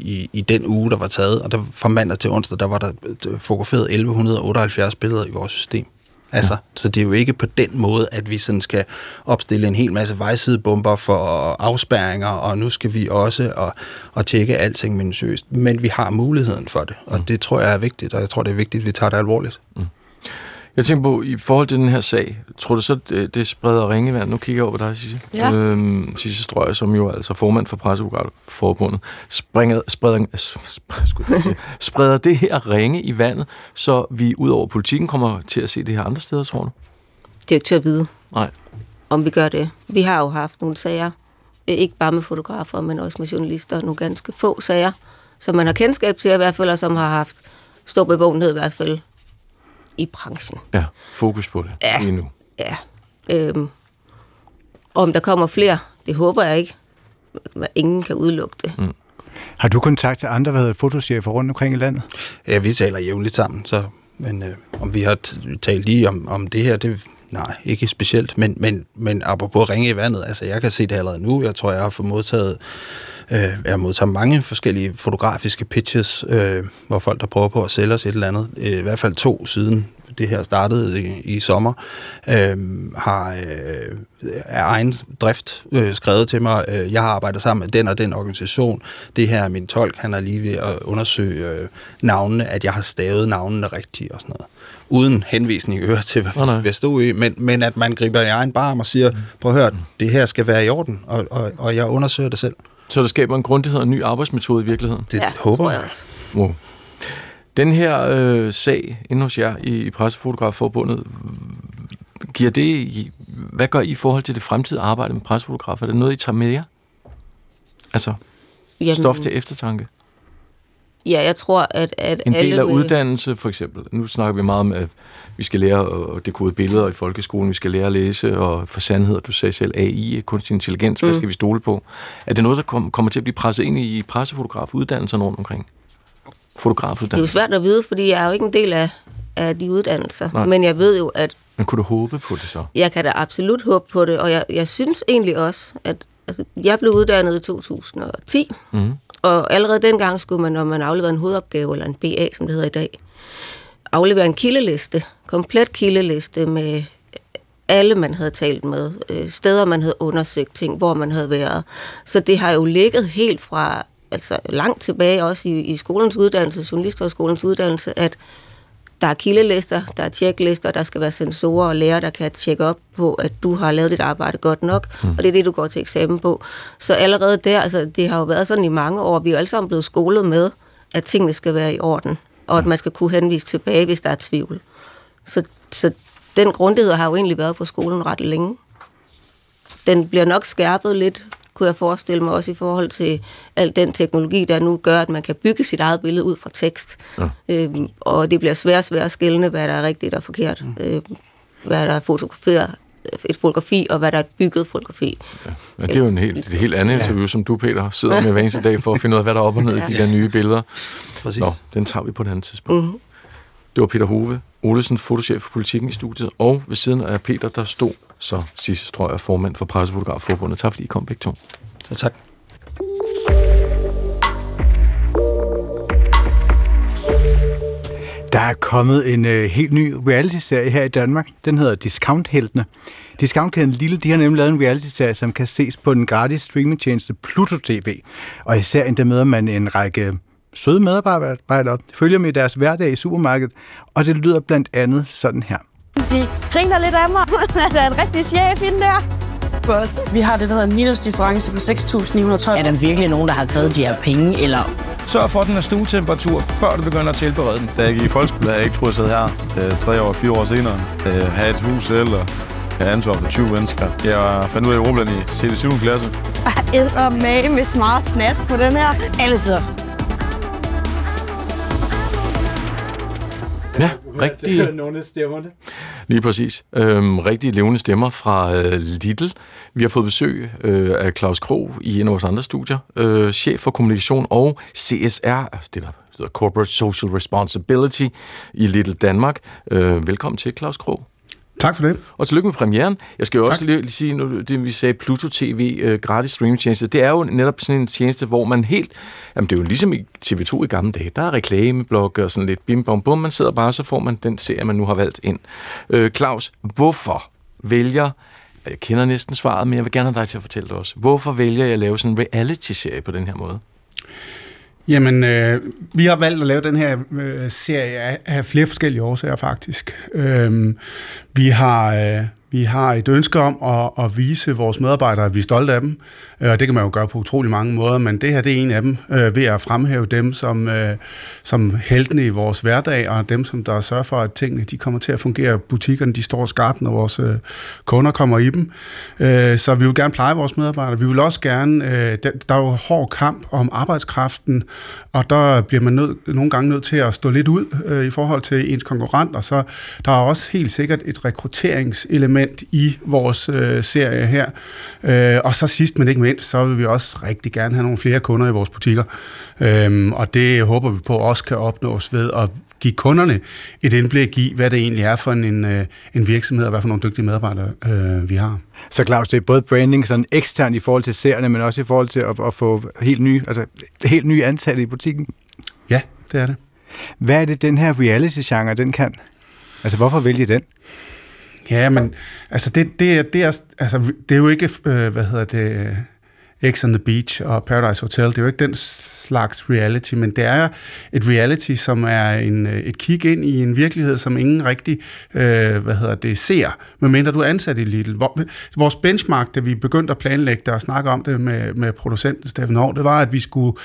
i, i den uge, der var taget, og der, fra mandag til onsdag, der var der øh, fotograferet 1178 billeder i vores system. Altså, ja. Så det er jo ikke på den måde, at vi sådan skal opstille en hel masse vejsidebomber for afspærringer, og nu skal vi også og, og tjekke alting minutiøst. Men vi har muligheden for det, og mm. det tror jeg er vigtigt, og jeg tror, det er vigtigt, at vi tager det alvorligt. Mm. Jeg tænker på, i forhold til den her sag, tror du så, det, det spreder ringevand? Nu kigger jeg over dig, Sisse. Ja. Øhm, Sisse Strøg, som jo er altså formand for Presseforbundet, springer, spreder, sige, spreder det her ringe i vandet, så vi ud over politikken kommer til at se det her andre steder, tror du? Det er ikke til at vide, Nej. om vi gør det. Vi har jo haft nogle sager, øh, ikke bare med fotografer, men også med journalister, nogle ganske få sager, som man har kendskab til i hvert fald, og som har haft stor bevågenhed i hvert fald i branchen. Ja, fokus på det ja. lige nu. Ja. Øhm, om der kommer flere, det håber jeg ikke. Ingen kan udelukke det. Mm. Har du kontakt til andre, hvad hedder fotochefer rundt omkring i landet? Ja, vi taler jævnligt sammen, så, men øh, om vi har talt lige om, om det her, det nej, ikke specielt, men, men, men apropos ringe i vandet, altså jeg kan se det allerede nu, jeg tror, jeg har fået modtaget Øh, jeg har modtaget mange forskellige fotografiske pitches, øh, hvor folk, der prøver på at sælge os et eller andet, øh, i hvert fald to siden det her startede i, i sommer, øh, har øh, af egen drift øh, skrevet til mig, øh, jeg har arbejdet sammen med den og den organisation, det her er min tolk, han er lige ved at undersøge øh, navnene, at jeg har stavet navnene rigtigt og sådan noget uden henvisning øre til, hvad oh, vi stod i, men, men at man griber i egen barm og siger, prøv at høre, det her skal være i orden, og, og, og jeg undersøger det selv. Så der skaber en grundighed og en ny arbejdsmetode i virkeligheden? Det ja, håber jeg også. Wow. Den her øh, sag inde hos jer i, i Pressefotografforbundet, giver det, hvad gør I i forhold til det fremtidige arbejde med pressefotografer? Er det noget, I tager med jer? Altså, Jamen, stof til eftertanke? Ja, jeg tror, at, at En del alle af uddannelse, for eksempel. Nu snakker vi meget om, at vi skal lære at dekode billeder i folkeskolen, vi skal lære at læse og få sandheder. Du sagde selv AI, kunstig intelligens, hvad mm. skal vi stole på? Er det noget, der kommer til at blive presset ind i pressefotografuddannelserne rundt omkring? Fotografuddannelser? Det er jo svært at vide, fordi jeg er jo ikke en del af, af de uddannelser. Nej. Men jeg ved jo, at... Men kunne du håbe på det så? Jeg kan da absolut håbe på det, og jeg, jeg synes egentlig også, at altså, jeg blev uddannet i 2010, mm og allerede dengang skulle man, når man afleverede en hovedopgave, eller en BA, som det hedder i dag, aflevere en kildeliste, komplet kildeliste med alle, man havde talt med, øh, steder, man havde undersøgt ting, hvor man havde været. Så det har jo ligget helt fra altså langt tilbage, også i, i skolens uddannelse, journalisthøjskolens uddannelse, at der er kildelister, der er tjeklister, der skal være sensorer og lærere, der kan tjekke op på, at du har lavet dit arbejde godt nok, mm. og det er det, du går til eksamen på. Så allerede der, altså det har jo været sådan i mange år, vi er jo alle sammen blevet skolet med, at tingene skal være i orden og at man skal kunne henvise tilbage, hvis der er tvivl. Så, så den grundighed har jo egentlig været på skolen ret længe. Den bliver nok skærpet lidt, kunne jeg forestille mig, også i forhold til al den teknologi, der nu gør, at man kan bygge sit eget billede ud fra tekst. Ja. Øhm, og det bliver svært svært at skille, hvad der er rigtigt og forkert. Mm. Øhm, hvad der er fotograferet et fotografi, og hvad der er et bygget fotografi. Ja. ja det er jo en helt, et helt andet interview, som du, Peter, sidder med hver eneste dag for at finde ud af, hvad der er op og ned ja. i de der nye billeder. Præcis. Nå, den tager vi på et andet tidspunkt. Mm-hmm. Det var Peter Hove, Olesen, fotochef for politikken i studiet, og ved siden af Peter, der stod så Sisse Strøger, formand for Pressefotografforbundet. Tak fordi I kom begge to. Ja, tak. Der er kommet en øh, helt ny reality-serie her i Danmark. Den hedder Discount-heltene. Discountkæden Lille, de har nemlig lavet en reality-serie, som kan ses på den gratis streamingtjeneste Pluto TV. Og i serien, der møder man en række søde medarbejdere, følger med deres hverdag i supermarkedet, og det lyder blandt andet sådan her. De griner lidt af mig. der er en rigtig chef inde der. Boss. Vi har det, der hedder en minusdifference på 6.912. Er der virkelig nogen, der har taget de her penge, eller... Sørg for, at den er stuetemperatur, før du begynder at tilberede den. Da jeg gik i folkeskole, havde jeg ikke troet, at her øh, tre år, fire år senere. Øh, have et hus og have ansvar for 20 mennesker. Jeg fandt ud af Europaland i CD7. klasse. Jeg er med med smart snask på den her. Altid. Ja, rigtig... Nogle af stemmerne. Lige præcis. Øhm, rigtig levende stemmer fra øh, Lidl. Vi har fået besøg øh, af Claus Krog i en af vores andre studier. Øh, chef for kommunikation og CSR, altså det der hedder Corporate Social Responsibility i Lidl Danmark. Øh, velkommen til, Claus Krog. Tak for det. Og tillykke med premieren. Jeg skal jo tak. også lige sige, nu, det vi sagde, Pluto TV, uh, gratis streamingtjeneste, det er jo netop sådan en tjeneste, hvor man helt, jamen det er jo ligesom i TV2 i gamle dage, der er reklameblok og sådan lidt bim bom bum, man sidder bare, så får man den serie, man nu har valgt ind. Uh, Claus, hvorfor vælger jeg kender næsten svaret, men jeg vil gerne have dig til at fortælle det også. Hvorfor vælger jeg at lave sådan en reality-serie på den her måde? Jamen, øh, vi har valgt at lave den her øh, serie af, af flere forskellige årsager, faktisk. Øh, vi har... Øh, vi har et ønske om at, at vise vores medarbejdere, at vi er stolte af dem, øh, og det kan man jo gøre på utrolig mange måder, men det her det er en af dem, øh, ved at fremhæve dem som, øh, som heltene i vores hverdag, og dem, som der sørger for, at tingene de kommer til at fungere. Butikkerne de står skarpt, når vores øh, kunder kommer i dem. Øh, så vi vil gerne pleje vores medarbejdere. Vi vil også gerne, der er jo hård kamp om arbejdskraften, og der bliver man nød, nogle gange nødt til at stå lidt ud øh, i forhold til ens konkurrenter, så der er også helt sikkert et rekrutteringselement i vores øh, serie her. Øh, og så sidst men ikke mindst, så vil vi også rigtig gerne have nogle flere kunder i vores butikker. Øh, og det håber vi på også kan opnås ved at give kunderne et indblik i, hvad det egentlig er for en, øh, en virksomhed, og hvad for nogle dygtige medarbejdere øh, vi har. Så Claus, det er både branding sådan ekstern i forhold til serierne, men også i forhold til at, at få helt nye, altså helt nye ansatte i butikken? Ja, det er det. Hvad er det, den her reality-genre, den kan? Altså, hvorfor vælge den? Ja, men altså det, det, det, er, altså, det er jo ikke, øh, hvad hedder det, X on the Beach og Paradise Hotel. Det er jo ikke den slags reality, men det er et reality, som er en, øh, et kig ind i en virkelighed, som ingen rigtig øh, hvad hedder det, ser, medmindre du er ansat i Lidl. Vores benchmark, da vi begyndte at planlægge det og snakke om det med, med producenten Steffen Hård, det var, at vi skulle,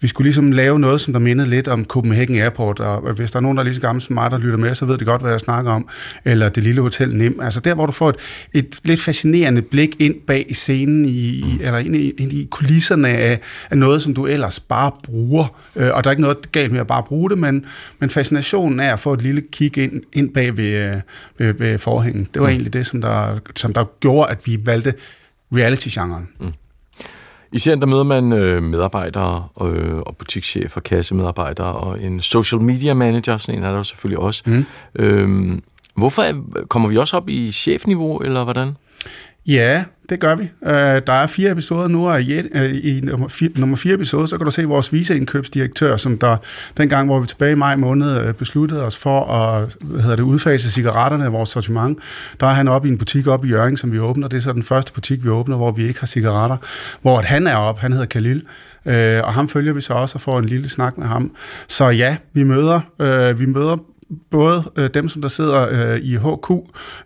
vi skulle ligesom lave noget, som der mindede lidt om Copenhagen Airport, og hvis der er nogen, der er lige så gamle som mig, der lytter med, så ved de godt, hvad jeg snakker om, eller det lille hotel Nim. Altså der, hvor du får et, et lidt fascinerende blik ind bag scenen, i, mm. eller ind i, ind i kulisserne af, af noget, som du ellers bare bruger. Øh, og der er ikke noget galt med at bare bruge det, men, men fascinationen er at få et lille kig ind, ind bag ved, øh, ved, ved forhængen. Det var mm. egentlig det, som der, som der gjorde, at vi valgte reality-genren. Mm. I serien der møder man øh, medarbejdere øh, og butikschefer, kassemedarbejdere og en social media manager, sådan en er der selvfølgelig også. Mm. Øh, hvorfor er, kommer vi også op i chefniveau, eller hvordan? Ja, det gør vi. Uh, der er fire episoder nu, og i, uh, i nummer, fire, nummer fire episode, så kan du se vores viseindkøbsdirektør, som der dengang, hvor vi tilbage i maj måned uh, besluttede os for at hvad hedder det, udfase cigaretterne af vores sortiment. Der er han oppe i en butik oppe i Jørgen, som vi åbner. Det er så den første butik, vi åbner, hvor vi ikke har cigaretter. Hvor at han er op, han hedder Khalil, uh, og ham følger vi så også og får en lille snak med ham. Så ja, vi møder, uh, vi møder både øh, dem, som der sidder øh, i HQ,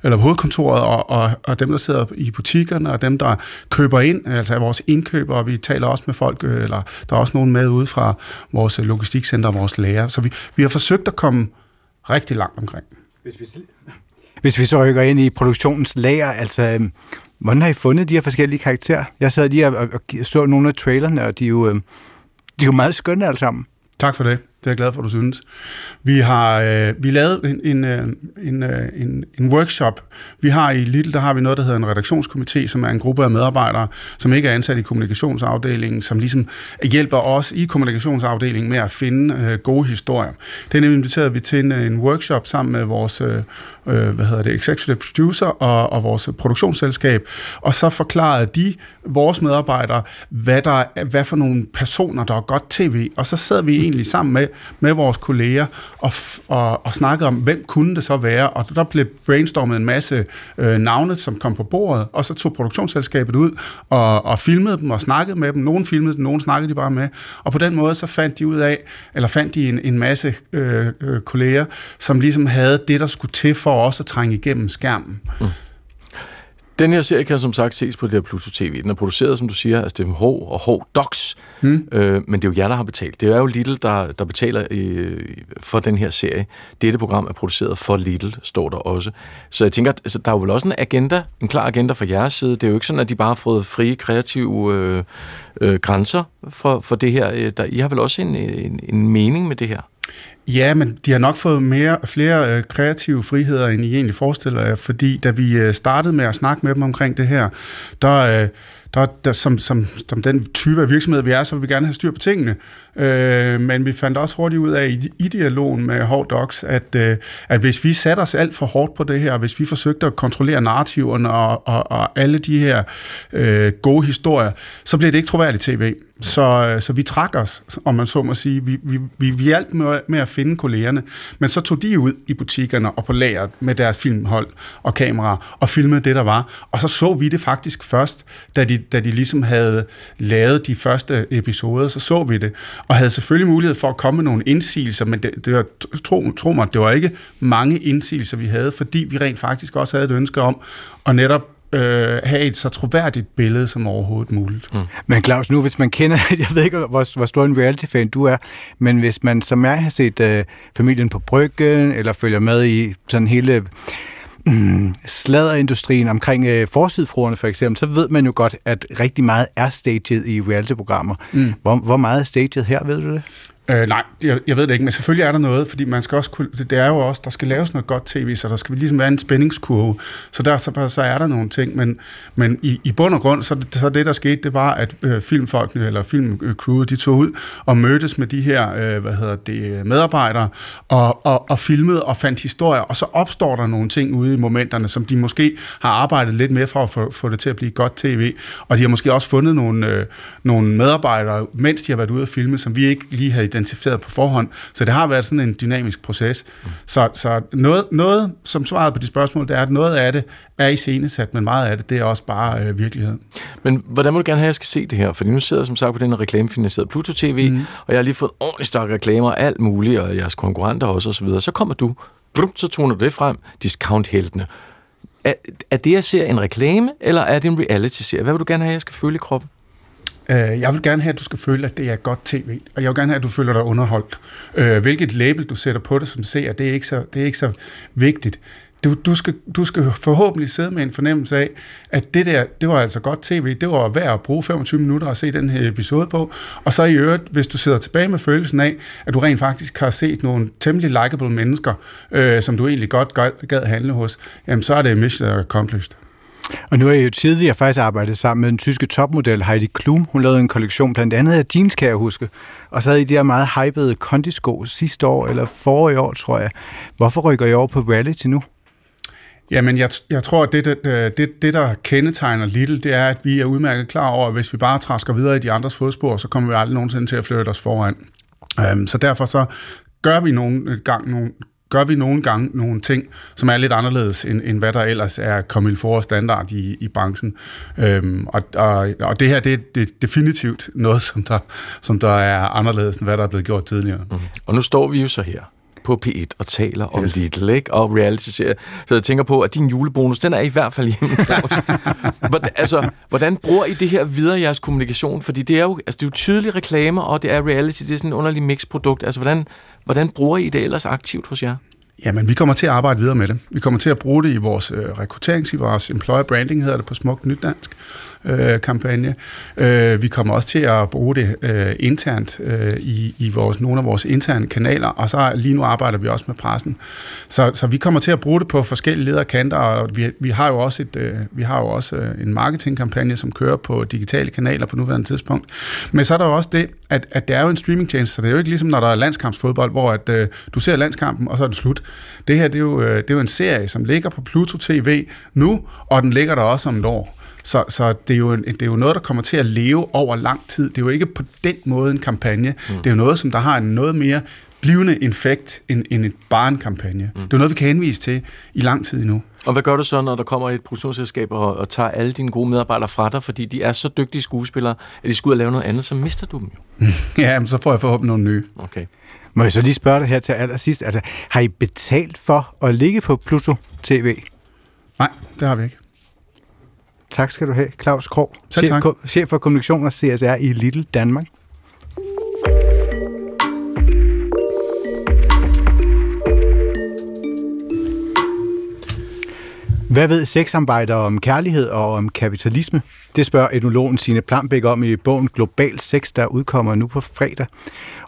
eller på hovedkontoret, og, og, og dem, der sidder i butikkerne, og dem, der køber ind, altså vores indkøbere. Vi taler også med folk, øh, eller der er også nogen med ude fra vores logistikcenter og vores læger. Så vi, vi har forsøgt at komme rigtig langt omkring. Hvis vi, hvis vi så rykker ind i produktionens lager, altså, øhm, hvordan har I fundet de her forskellige karakterer? Jeg sad lige og, og, og så nogle af trailerne, og de er jo, øh, de er jo meget skønne alle sammen. Tak for det. Det er jeg glad for, at du synes. Vi har øh, vi lavet en, en, øh, en, øh, en, en workshop. Vi har i Lidl, der har vi noget, der hedder en redaktionskomité, som er en gruppe af medarbejdere, som ikke er ansat i kommunikationsafdelingen, som ligesom hjælper os i kommunikationsafdelingen med at finde øh, gode historier. Det er nemlig inviteret vi til en, øh, en workshop sammen med vores øh, hvad hedder det, executive producer og, og vores produktionsselskab, og så forklarede de vores medarbejdere, hvad, der, hvad for nogle personer, der er godt tv, og så sad vi egentlig sammen med med vores kolleger og, og, og snakkede om, hvem kunne det så være, og der blev brainstormet en masse øh, navne, som kom på bordet, og så tog produktionsselskabet ud og, og filmede dem og snakkede med dem. Nogen filmede dem, nogen snakkede de bare med, og på den måde så fandt de ud af, eller fandt de en, en masse øh, øh, kolleger, som ligesom havde det, der skulle til for os at trænge igennem skærmen. Mm. Den her serie kan som sagt ses på det her Pluto TV. Den er produceret, som du siger, af Stephen H. og H. Docs. Hmm. Øh, men det er jo jer, der har betalt. Det er jo Lidl, der, der betaler øh, for den her serie. Dette program er produceret for Lidl, står der også. Så jeg tænker, altså, der er jo vel også en agenda, en klar agenda fra jeres side. Det er jo ikke sådan, at de bare har fået frie, kreative øh, øh, grænser for, for det her. Øh, der, I har vel også en, en, en mening med det her? Ja, men de har nok fået mere, flere øh, kreative friheder, end I egentlig forestiller jer, fordi da vi øh, startede med at snakke med dem omkring det her, der, øh, der, der som, som, som den type af virksomhed, vi er, så vil vi gerne have styr på tingene. Øh, men vi fandt også hurtigt ud af i, i dialogen med Hård Docs, at, øh, at hvis vi satte os alt for hårdt på det her, hvis vi forsøgte at kontrollere narrativerne og, og, og alle de her øh, gode historier, så bliver det ikke troværdigt tv. Så, øh, så vi trak os, om man så må sige. Vi, vi, vi, vi hjalp med, med at finde kollegerne, men så tog de ud i butikkerne og på lageret med deres filmhold og kameraer og filmede det, der var. Og så så vi det faktisk først, da de, da de ligesom havde lavet de første episoder, så så vi det. Og havde selvfølgelig mulighed for at komme med nogle indsigelser, men det, det var, tro, tro mig, det var ikke mange indsigelser, vi havde, fordi vi rent faktisk også havde et ønske om at netop øh, have et så troværdigt billede som overhovedet muligt. Mm. Men Claus, nu hvis man kender, jeg ved ikke, hvor, hvor stor en reality-fan du er, men hvis man som jeg har set øh, familien på bryggen, eller følger med i sådan hele mm, sladerindustrien omkring øh, forsidfruerne for eksempel, så ved man jo godt, at rigtig meget er staged i reality-programmer. Mm. Hvor, hvor meget er staged her, ved du det? Øh, nej, jeg, jeg ved det ikke, men selvfølgelig er der noget, fordi man skal også kunne, det er jo også, der skal laves noget godt tv, så der skal ligesom være en spændingskurve, så der så, så er der nogle ting, men, men i, i bund og grund, så, så det der skete, det var, at øh, filmfolkene, eller filmcrewet, øh, de tog ud og mødtes med de her, øh, hvad hedder det, medarbejdere, og, og, og filmede og fandt historier, og så opstår der nogle ting ude i momenterne, som de måske har arbejdet lidt mere for at få, få det til at blive godt tv, og de har måske også fundet nogle, øh, nogle medarbejdere, mens de har været ude at filme, som vi ikke lige havde identificeret på forhånd. Så det har været sådan en dynamisk proces. Mm. Så, så noget, noget, som svaret på de spørgsmål, det er, at noget af det er i scenesat, men meget af det, det er også bare øh, virkelighed. Men hvordan må du gerne have, at jeg skal se det her? Fordi nu sidder jeg som sagt på den reklamefinansierede Pluto TV, mm. og jeg har lige fået ordentligt stok reklamer og alt muligt, og jeres konkurrenter også osv. Så, videre. så kommer du, blum, så toner du det frem, discount-heltene. Er, er det, jeg ser en reklame, eller er det en reality-serie? Hvad vil du gerne have, at jeg skal føle i kroppen? Øh, jeg vil gerne have, at du skal føle, at det er godt tv, og jeg vil gerne have, at du føler dig underholdt. Øh, hvilket label du sætter på det som ser, det er ikke så, det er ikke så vigtigt. Du, du, skal, du skal forhåbentlig sidde med en fornemmelse af, at det der, det var altså godt tv, det var værd at bruge 25 minutter at se den her episode på, og så i øvrigt, hvis du sidder tilbage med følelsen af, at du rent faktisk har set nogle temmelig likable mennesker, øh, som du egentlig godt gad handle hos, jamen så er det mission accomplished. Og nu har jeg jo tidligere faktisk arbejdet sammen med den tyske topmodel Heidi Klum. Hun lavede en kollektion blandt andet af jeans, kan jeg huske. Og så havde I de her meget hypede kondisko sidste år, eller forrige år, tror jeg. Hvorfor rykker I over på reality nu? Jamen, jeg, jeg tror, at det, det, det, det, der kendetegner Little, det er, at vi er udmærket klar over, at hvis vi bare træsker videre i de andres fodspor, så kommer vi aldrig nogensinde til at flytte os foran. Øhm, så derfor så gør vi nogle gang nogle, gør vi nogle gange nogle ting, som er lidt anderledes, end, end hvad der ellers er kommet for standard i, i branchen. Øhm, og, og, og det her, det er det, definitivt noget, som der, som der er anderledes, end hvad der er blevet gjort tidligere. Mm. Og nu står vi jo så her på P1 og taler yes. om Lidl ikke? og reality-serier. Så jeg tænker på, at din julebonus, den er i hvert fald hjemme, hvordan, altså, hvordan bruger I det her videre i jeres kommunikation? Fordi det er jo, altså, det er jo tydelige reklamer, og det er reality, det er sådan en underlig mixprodukt. Altså, hvordan, hvordan bruger I det ellers aktivt hos jer? Jamen, vi kommer til at arbejde videre med det. Vi kommer til at bruge det i vores øh, rekruttering, i vores employer branding, hedder det på smukt nydansk øh, kampagne. Øh, vi kommer også til at bruge det øh, internt øh, i, i vores, nogle af vores interne kanaler, og så lige nu arbejder vi også med pressen. Så, så vi kommer til at bruge det på forskellige lederkanter, og vi, vi har jo også, et, øh, vi har jo også øh, en marketingkampagne, som kører på digitale kanaler på nuværende tidspunkt. Men så er der jo også det, at, at det er jo en streamingtjeneste, så det er jo ikke ligesom, når der er landskampsfodbold, hvor at, øh, du ser landskampen, og så er det slut. Det her, det er, jo, øh, det er jo en serie, som ligger på Pluto TV nu, og den ligger der også om et år. Så, så det, er jo en, det er jo noget, der kommer til at leve over lang tid. Det er jo ikke på den måde en kampagne. Mm. Det er jo noget, som der har en noget mere blivende effekt end, end en kampagne. Mm. Det er noget, vi kan henvise til i lang tid endnu. Og hvad gør du så, når der kommer et produktionsselskab og, og tager alle dine gode medarbejdere fra dig, fordi de er så dygtige skuespillere, at de skal ud og lave noget andet, så mister du dem jo? ja, men så får jeg forhåbentlig nogle nye. Okay. Må jeg så lige spørge dig her til allersidst, altså har I betalt for at ligge på Pluto TV? Nej, det har vi ikke. Tak skal du have, Claus Krog, chef, chef for kommunikation og CSR i Little Danmark. Hvad ved sexarbejdere om kærlighed og om kapitalisme? Det spørger etnologen Signe Plambæk om i bogen Global Sex, der udkommer nu på fredag.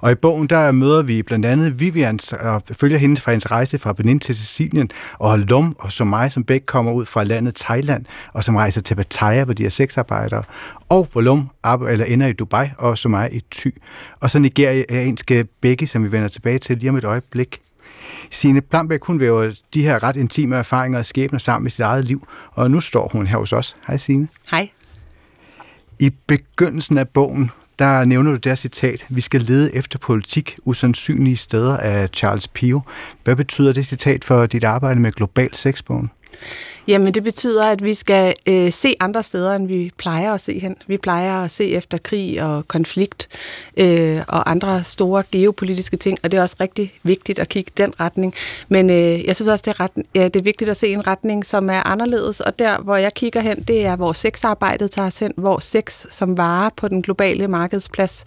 Og i bogen der møder vi blandt andet Vivian og følger hende fra hendes rejse fra Benin til Sicilien, og Lum og Somai, som begge kommer ud fra landet Thailand, og som rejser til Pattaya, hvor de er sexarbejdere, og hvor Lum eller ender i Dubai, og Somai i Thy. Og så nigerianske Becky, som vi vender tilbage til lige om et øjeblik. Signe Plambæk, hun væver de her ret intime erfaringer og skæbner sammen i sit eget liv, og nu står hun her hos os. Hej Signe. Hej. I begyndelsen af bogen, der nævner du det citat, vi skal lede efter politik usandsynlige steder af Charles Pio. Hvad betyder det citat for dit arbejde med Global Sexbogen? Jamen, det betyder, at vi skal øh, se andre steder, end vi plejer at se hen. Vi plejer at se efter krig og konflikt øh, og andre store geopolitiske ting, og det er også rigtig vigtigt at kigge den retning. Men øh, jeg synes også, det er, ret, ja, det er vigtigt at se en retning, som er anderledes, og der, hvor jeg kigger hen, det er, hvor sexarbejdet tager os hen, hvor sex som vare på den globale markedsplads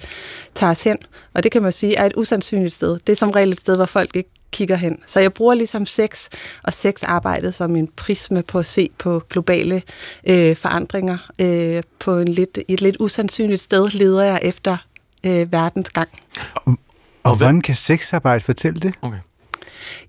tager os hen. Og det kan man sige er et usandsynligt sted. Det er som regel et sted, hvor folk ikke kigger hen. Så jeg bruger ligesom sex og sexarbejdet som en prisme på at se på globale øh, forandringer. Øh, på en lidt, et lidt usandsynligt sted leder jeg efter øh, verdens gang. Og, og hvordan kan sexarbejde fortælle det? Okay.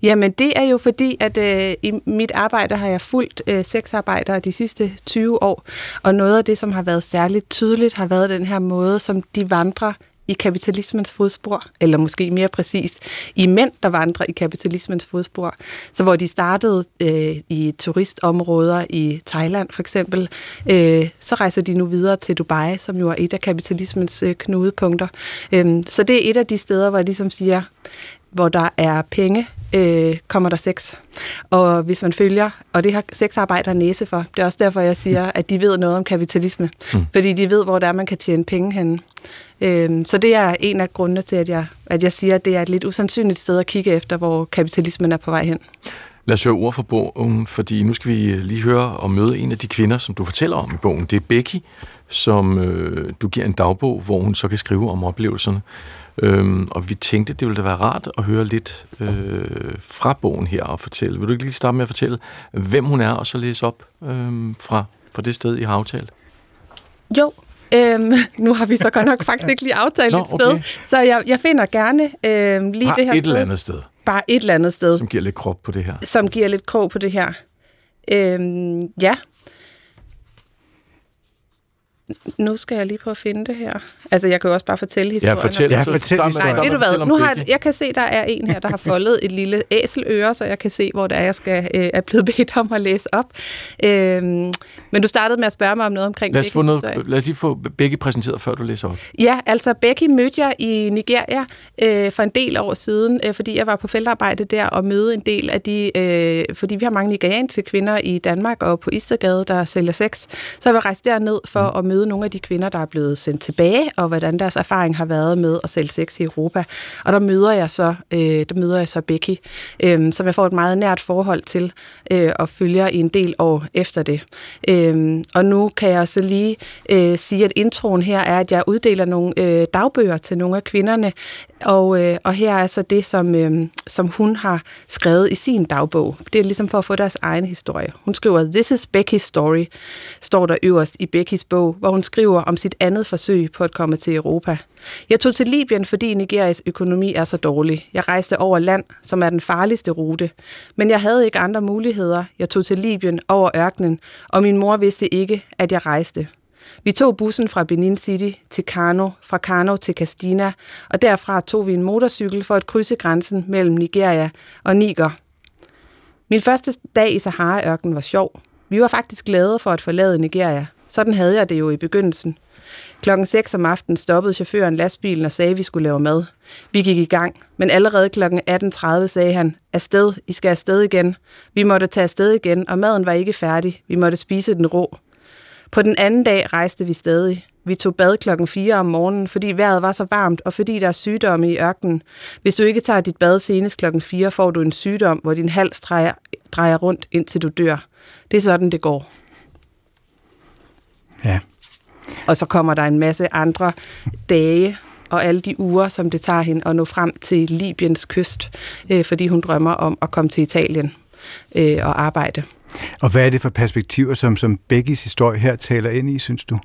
Jamen det er jo fordi, at øh, i mit arbejde har jeg fulgt øh, sexarbejdere de sidste 20 år, og noget af det, som har været særligt tydeligt, har været den her måde, som de vandrer i kapitalismens fodspor, eller måske mere præcist, i mænd, der vandrer i kapitalismens fodspor. Så hvor de startede øh, i turistområder i Thailand for eksempel, øh, så rejser de nu videre til Dubai, som jo er et af kapitalismens øh, knudepunkter. Øh, så det er et af de steder, hvor jeg ligesom siger, hvor der er penge, øh, kommer der sex. Og hvis man følger, og det har sexarbejdere næse for, det er også derfor, jeg siger, at de ved noget om kapitalisme. Mm. Fordi de ved, hvor der er, man kan tjene penge henne. Øh, så det er en af grundene til, at jeg, at jeg siger, at det er et lidt usandsynligt sted at kigge efter, hvor kapitalismen er på vej hen. Lad os høre ord fra bogen, fordi nu skal vi lige høre og møde en af de kvinder, som du fortæller om i bogen. Det er Becky, som øh, du giver en dagbog, hvor hun så kan skrive om oplevelserne. Øhm, og vi tænkte, det ville da være rart at høre lidt øh, fra bogen her og fortælle. Vil du ikke lige starte med at fortælle, hvem hun er, og så læse op øh, fra, fra det sted, I har aftalt? Jo, Øhm, nu har vi så godt nok faktisk ikke lige aftalt Nå, et sted, okay. så jeg, jeg finder gerne øhm, lige Bare det her et sted. eller andet sted. Bare et eller andet sted. Som giver lidt krop på det her. Som giver lidt krog på det her. Øhm, ja, nu skal jeg lige prøve at finde det her. Altså, jeg kan jo også bare fortælle historien. Ja, fortæl. Ja, fortæl Nej, ved du hvad? Nu har jeg, jeg kan se, der er en her, der har foldet et lille æseløre, så jeg kan se, hvor det er, jeg skal, øh, er blevet bedt om at læse op. Øhm, men du startede med at spørge mig om noget omkring lad os, få noget, lad os lige få begge præsenteret, før du læser op. Ja, altså Becky mødte jeg i Nigeria øh, for en del år siden, øh, fordi jeg var på feltarbejde der og møde en del af de, øh, fordi vi har mange nigerianske kvinder i Danmark og på Istergade, der sælger sex. Så jeg var rejst derned for mm. at møde nogle af de kvinder, der er blevet sendt tilbage, og hvordan deres erfaring har været med at sælge sex i Europa. Og der møder jeg så, øh, der møder jeg så Becky, øh, som jeg får et meget nært forhold til, øh, og følger i en del år efter det. Øh, og nu kan jeg så lige øh, sige, at introen her er, at jeg uddeler nogle øh, dagbøger til nogle af kvinderne, og, øh, og her er så det, som, øh, som hun har skrevet i sin dagbog. Det er ligesom for at få deres egen historie. Hun skriver, This is Becky's story, står der øverst i Beckys bog, hvor hun skriver om sit andet forsøg på at komme til Europa. Jeg tog til Libyen, fordi Nigerias økonomi er så dårlig. Jeg rejste over land, som er den farligste rute. Men jeg havde ikke andre muligheder. Jeg tog til Libyen over ørkenen, og min mor vidste ikke, at jeg rejste. Vi tog bussen fra Benin City til Kano, fra Kano til Castina, og derfra tog vi en motorcykel for at krydse grænsen mellem Nigeria og Niger. Min første dag i Sahara-ørken var sjov. Vi var faktisk glade for at forlade Nigeria. Sådan havde jeg det jo i begyndelsen. Klokken 6 om aftenen stoppede chaufføren lastbilen og sagde, at vi skulle lave mad. Vi gik i gang, men allerede klokken 18.30 sagde han, afsted, I skal afsted igen. Vi måtte tage afsted igen, og maden var ikke færdig. Vi måtte spise den rå. På den anden dag rejste vi stadig. Vi tog bad klokken 4 om morgenen, fordi vejret var så varmt, og fordi der er sygdomme i ørkenen. Hvis du ikke tager dit bad senest klokken 4, får du en sygdom, hvor din hals drejer, drejer rundt, indtil du dør. Det er sådan, det går. Ja. Og så kommer der en masse andre dage og alle de uger, som det tager hende at nå frem til Libyens kyst, øh, fordi hun drømmer om at komme til Italien øh, og arbejde. Og hvad er det for perspektiver, som, som Beckys historie her taler ind i, synes du?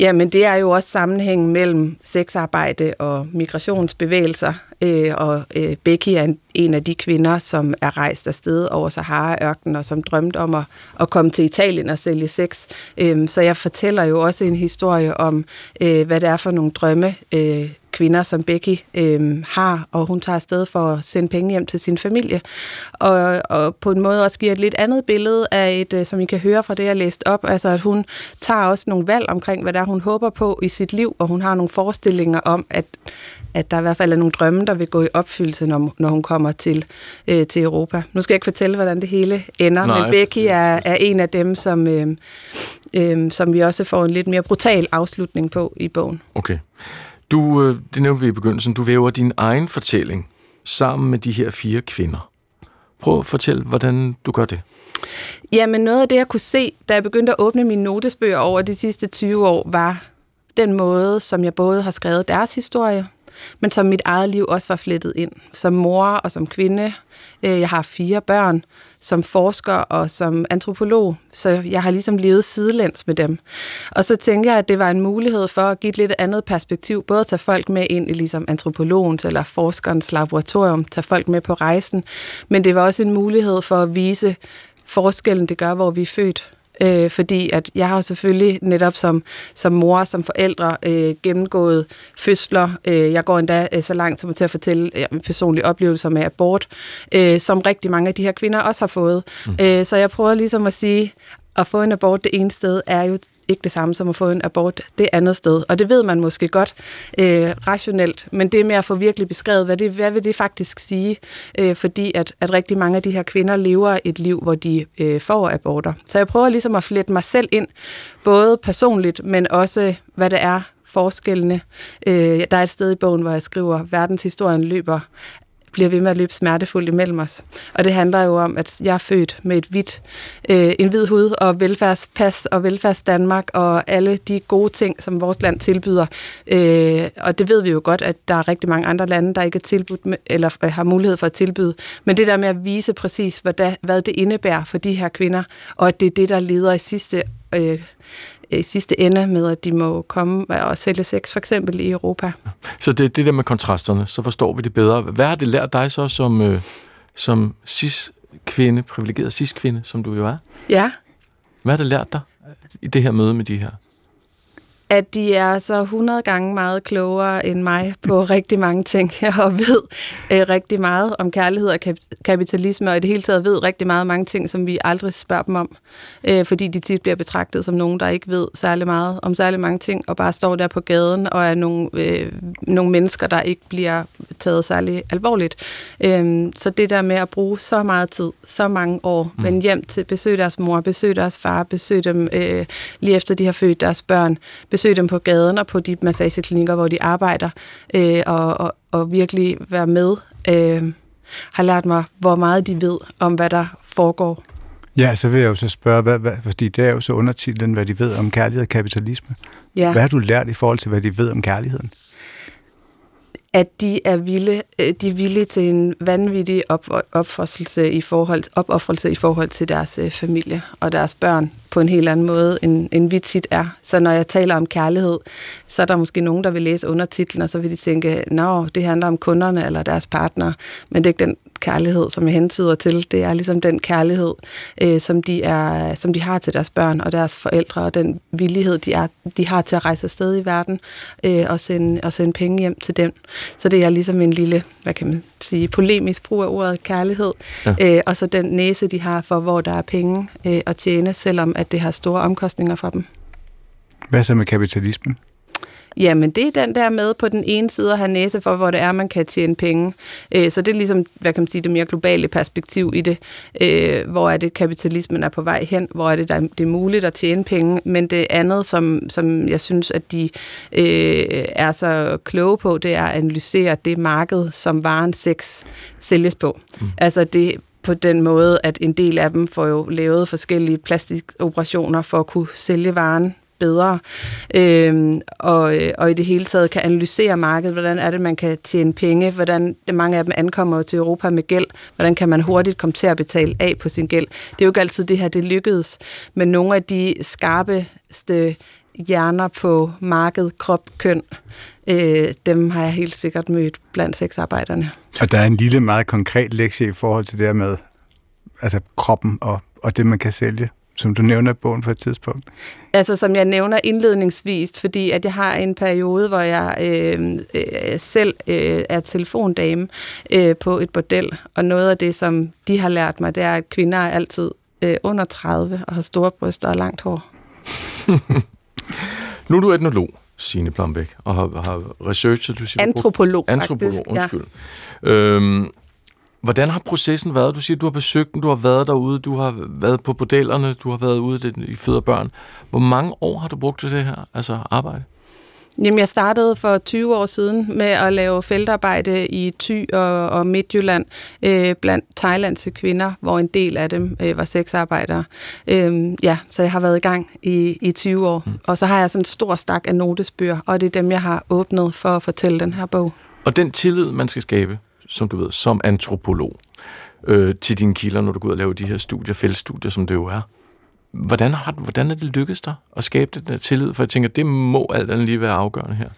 Jamen, det er jo også sammenhængen mellem sexarbejde og migrationsbevægelser, øh, og øh, Becky er en, en af de kvinder, som er rejst afsted over Sahara-ørkenen, og som drømte om at, at komme til Italien og sælge sex. Øh, så jeg fortæller jo også en historie om, øh, hvad det er for nogle drømme, øh, kvinder, som Becky øh, har, og hun tager afsted for at sende penge hjem til sin familie. Og, og på en måde også giver et lidt andet billede af et, øh, som I kan høre fra det, jeg læste op, altså at hun tager også nogle valg omkring, hvad det er, hun håber på i sit liv, og hun har nogle forestillinger om, at at der i hvert fald er nogle drømme, der vil gå i opfyldelse, når, når hun kommer til, øh, til Europa. Nu skal jeg ikke fortælle, hvordan det hele ender, Nej. men Becky er, er en af dem, som, øh, øh, som vi også får en lidt mere brutal afslutning på i bogen. Okay. Du, øh, det nævnte vi i begyndelsen, du væver din egen fortælling sammen med de her fire kvinder. Prøv at fortælle, hvordan du gør det. Jamen noget af det, jeg kunne se, da jeg begyndte at åbne mine notesbøger over de sidste 20 år, var den måde, som jeg både har skrevet deres historie, men som mit eget liv også var flettet ind. Som mor og som kvinde. Øh, jeg har fire børn, som forsker og som antropolog, så jeg har ligesom levet sidelæns med dem. Og så tænker jeg, at det var en mulighed for at give et lidt andet perspektiv, både at tage folk med ind i ligesom antropologens eller forskerens laboratorium, tage folk med på rejsen, men det var også en mulighed for at vise forskellen, det gør, hvor vi er født øh, fordi at jeg har selvfølgelig netop som, som mor, som forældre, øh, gennemgået fødsler. Øh, jeg går endda øh, så langt som til at fortælle ja, personlige oplevelser med abort, øh, som rigtig mange af de her kvinder også har fået. Mm. Øh, så jeg prøver ligesom at sige, at få en abort det ene sted er jo ikke det samme som at få en abort det andet sted. Og det ved man måske godt øh, rationelt, men det er med at få virkelig beskrevet, hvad, det, hvad vil det faktisk sige, øh, fordi at, at rigtig mange af de her kvinder lever et liv, hvor de øh, får aborter. Så jeg prøver ligesom at flette mig selv ind, både personligt, men også hvad det er, forskellene. Øh, der er et sted i bogen, hvor jeg skriver, verdenshistorien løber bliver ved med at løbe smertefuldt imellem os. Og det handler jo om, at jeg er født med et hvidt, øh, en hvid hud og velfærdspas og velfærds Danmark og alle de gode ting, som vores land tilbyder. Øh, og det ved vi jo godt, at der er rigtig mange andre lande, der ikke er tilbudt med, eller øh, har mulighed for at tilbyde. Men det der med at vise præcis, hvad, hvad det indebærer for de her kvinder, og at det er det, der leder i sidste øh, i sidste ende med, at de må komme og sælge sex for eksempel i Europa. Så det er det der med kontrasterne, så forstår vi det bedre. Hvad har det lært dig så som, øh, som cis-kvinde, privilegeret cis-kvinde, som du jo er? Ja. Hvad har det lært dig i det her møde med de her? At de er så 100 gange meget klogere end mig på rigtig mange ting, og ved øh, rigtig meget om kærlighed og kapitalisme, og i det hele taget ved rigtig meget mange ting, som vi aldrig spørger dem om, øh, fordi de tit bliver betragtet som nogen, der ikke ved særlig meget om særlig mange ting, og bare står der på gaden og er nogle, øh, nogle mennesker, der ikke bliver taget særlig alvorligt. Øh, så det der med at bruge så meget tid, så mange år, mm. men hjem til besøge deres mor, besøge deres far, besøge dem øh, lige efter de har født deres børn, besøge dem på gaden og på de massageklinikker, hvor de arbejder, øh, og, og, og virkelig være med, øh, har lært mig, hvor meget de ved om, hvad der foregår. Ja, så vil jeg jo så spørge, hvad, hvad, fordi det er jo så undertitlen, hvad de ved om kærlighed og kapitalisme. Ja. Hvad har du lært i forhold til, hvad de ved om kærligheden? at de er vilde, øh, de er villige til en vanvittig op, i forhold, opoffrelse i forhold til deres øh, familie og deres børn på en helt anden måde, end, end vi tit er. Så når jeg taler om kærlighed, så er der måske nogen, der vil læse undertitlen, og så vil de tænke, nå, det handler om kunderne eller deres partner, men det er ikke den kærlighed, som jeg hentyder til. Det er ligesom den kærlighed, øh, som, de er, som de har til deres børn og deres forældre, og den villighed, de, er, de har til at rejse afsted i verden øh, og, sende, og sende penge hjem til dem. Så det er ligesom en lille, hvad kan man sige, polemisk brug af ordet kærlighed, ja. øh, og så den næse, de har for, hvor der er penge øh, at tjene, selvom at det har store omkostninger for dem. Hvad så med kapitalismen? Jamen, det er den der med på den ene side at have næse for, hvor det er, man kan tjene penge. Øh, så det er ligesom, hvad kan man sige, det mere globale perspektiv i det. Øh, hvor er det, kapitalismen er på vej hen? Hvor er det, der, det er muligt at tjene penge? Men det andet, som, som jeg synes, at de øh, er så kloge på, det er at analysere det marked, som varen sex sælges på. Mm. Altså det på den måde, at en del af dem får jo lavet forskellige plastikoperationer for at kunne sælge varen bedre. øhm, og, øh, og i det hele taget kan analysere markedet, hvordan er det, man kan tjene penge, hvordan mange af dem ankommer til Europa med gæld, hvordan kan man hurtigt komme til at betale af på sin gæld. Det er jo ikke altid det her, det lykkedes, men nogle af de skarpeste hjerner på marked, krop, køn, øh, dem har jeg helt sikkert mødt blandt sexarbejderne. Og der er en lille, meget konkret lektie i forhold til det her med altså kroppen og, og det, man kan sælge, som du nævner i bogen på et tidspunkt. Altså som jeg nævner indledningsvis, fordi at jeg har en periode, hvor jeg øh, øh, selv øh, er telefondame øh, på et bordel, og noget af det, som de har lært mig, det er, at kvinder er altid øh, under 30 og har store bryster og langt hår. nu er du etnolog, Signe Plambæk, og har, har researchet... Du siger, antropolog, Antropolog, faktisk, undskyld. Ja. Øhm, hvordan har processen været? Du siger, du har besøgt den, du har været derude, du har været på bordellerne, du har været ude i Føder Børn. Hvor mange år har du brugt til det her altså arbejde? Jamen, jeg startede for 20 år siden med at lave feltarbejde i Thy og, og Midtjylland øh, blandt thailandske kvinder, hvor en del af dem øh, var sexarbejdere. Øh, ja, så jeg har været i gang i, i 20 år. Mm. Og så har jeg sådan en stor stak af notesbøger, og det er dem, jeg har åbnet for at fortælle den her bog. Og den tillid, man skal skabe, som du ved, som antropolog, øh, til dine kilder, når du går ud og laver de her studier, feltstudier, som det jo er, Hvordan, har, hvordan er det lykkedes dig at skabe den der tillid? For jeg tænker, det må alt andet lige være afgørende her.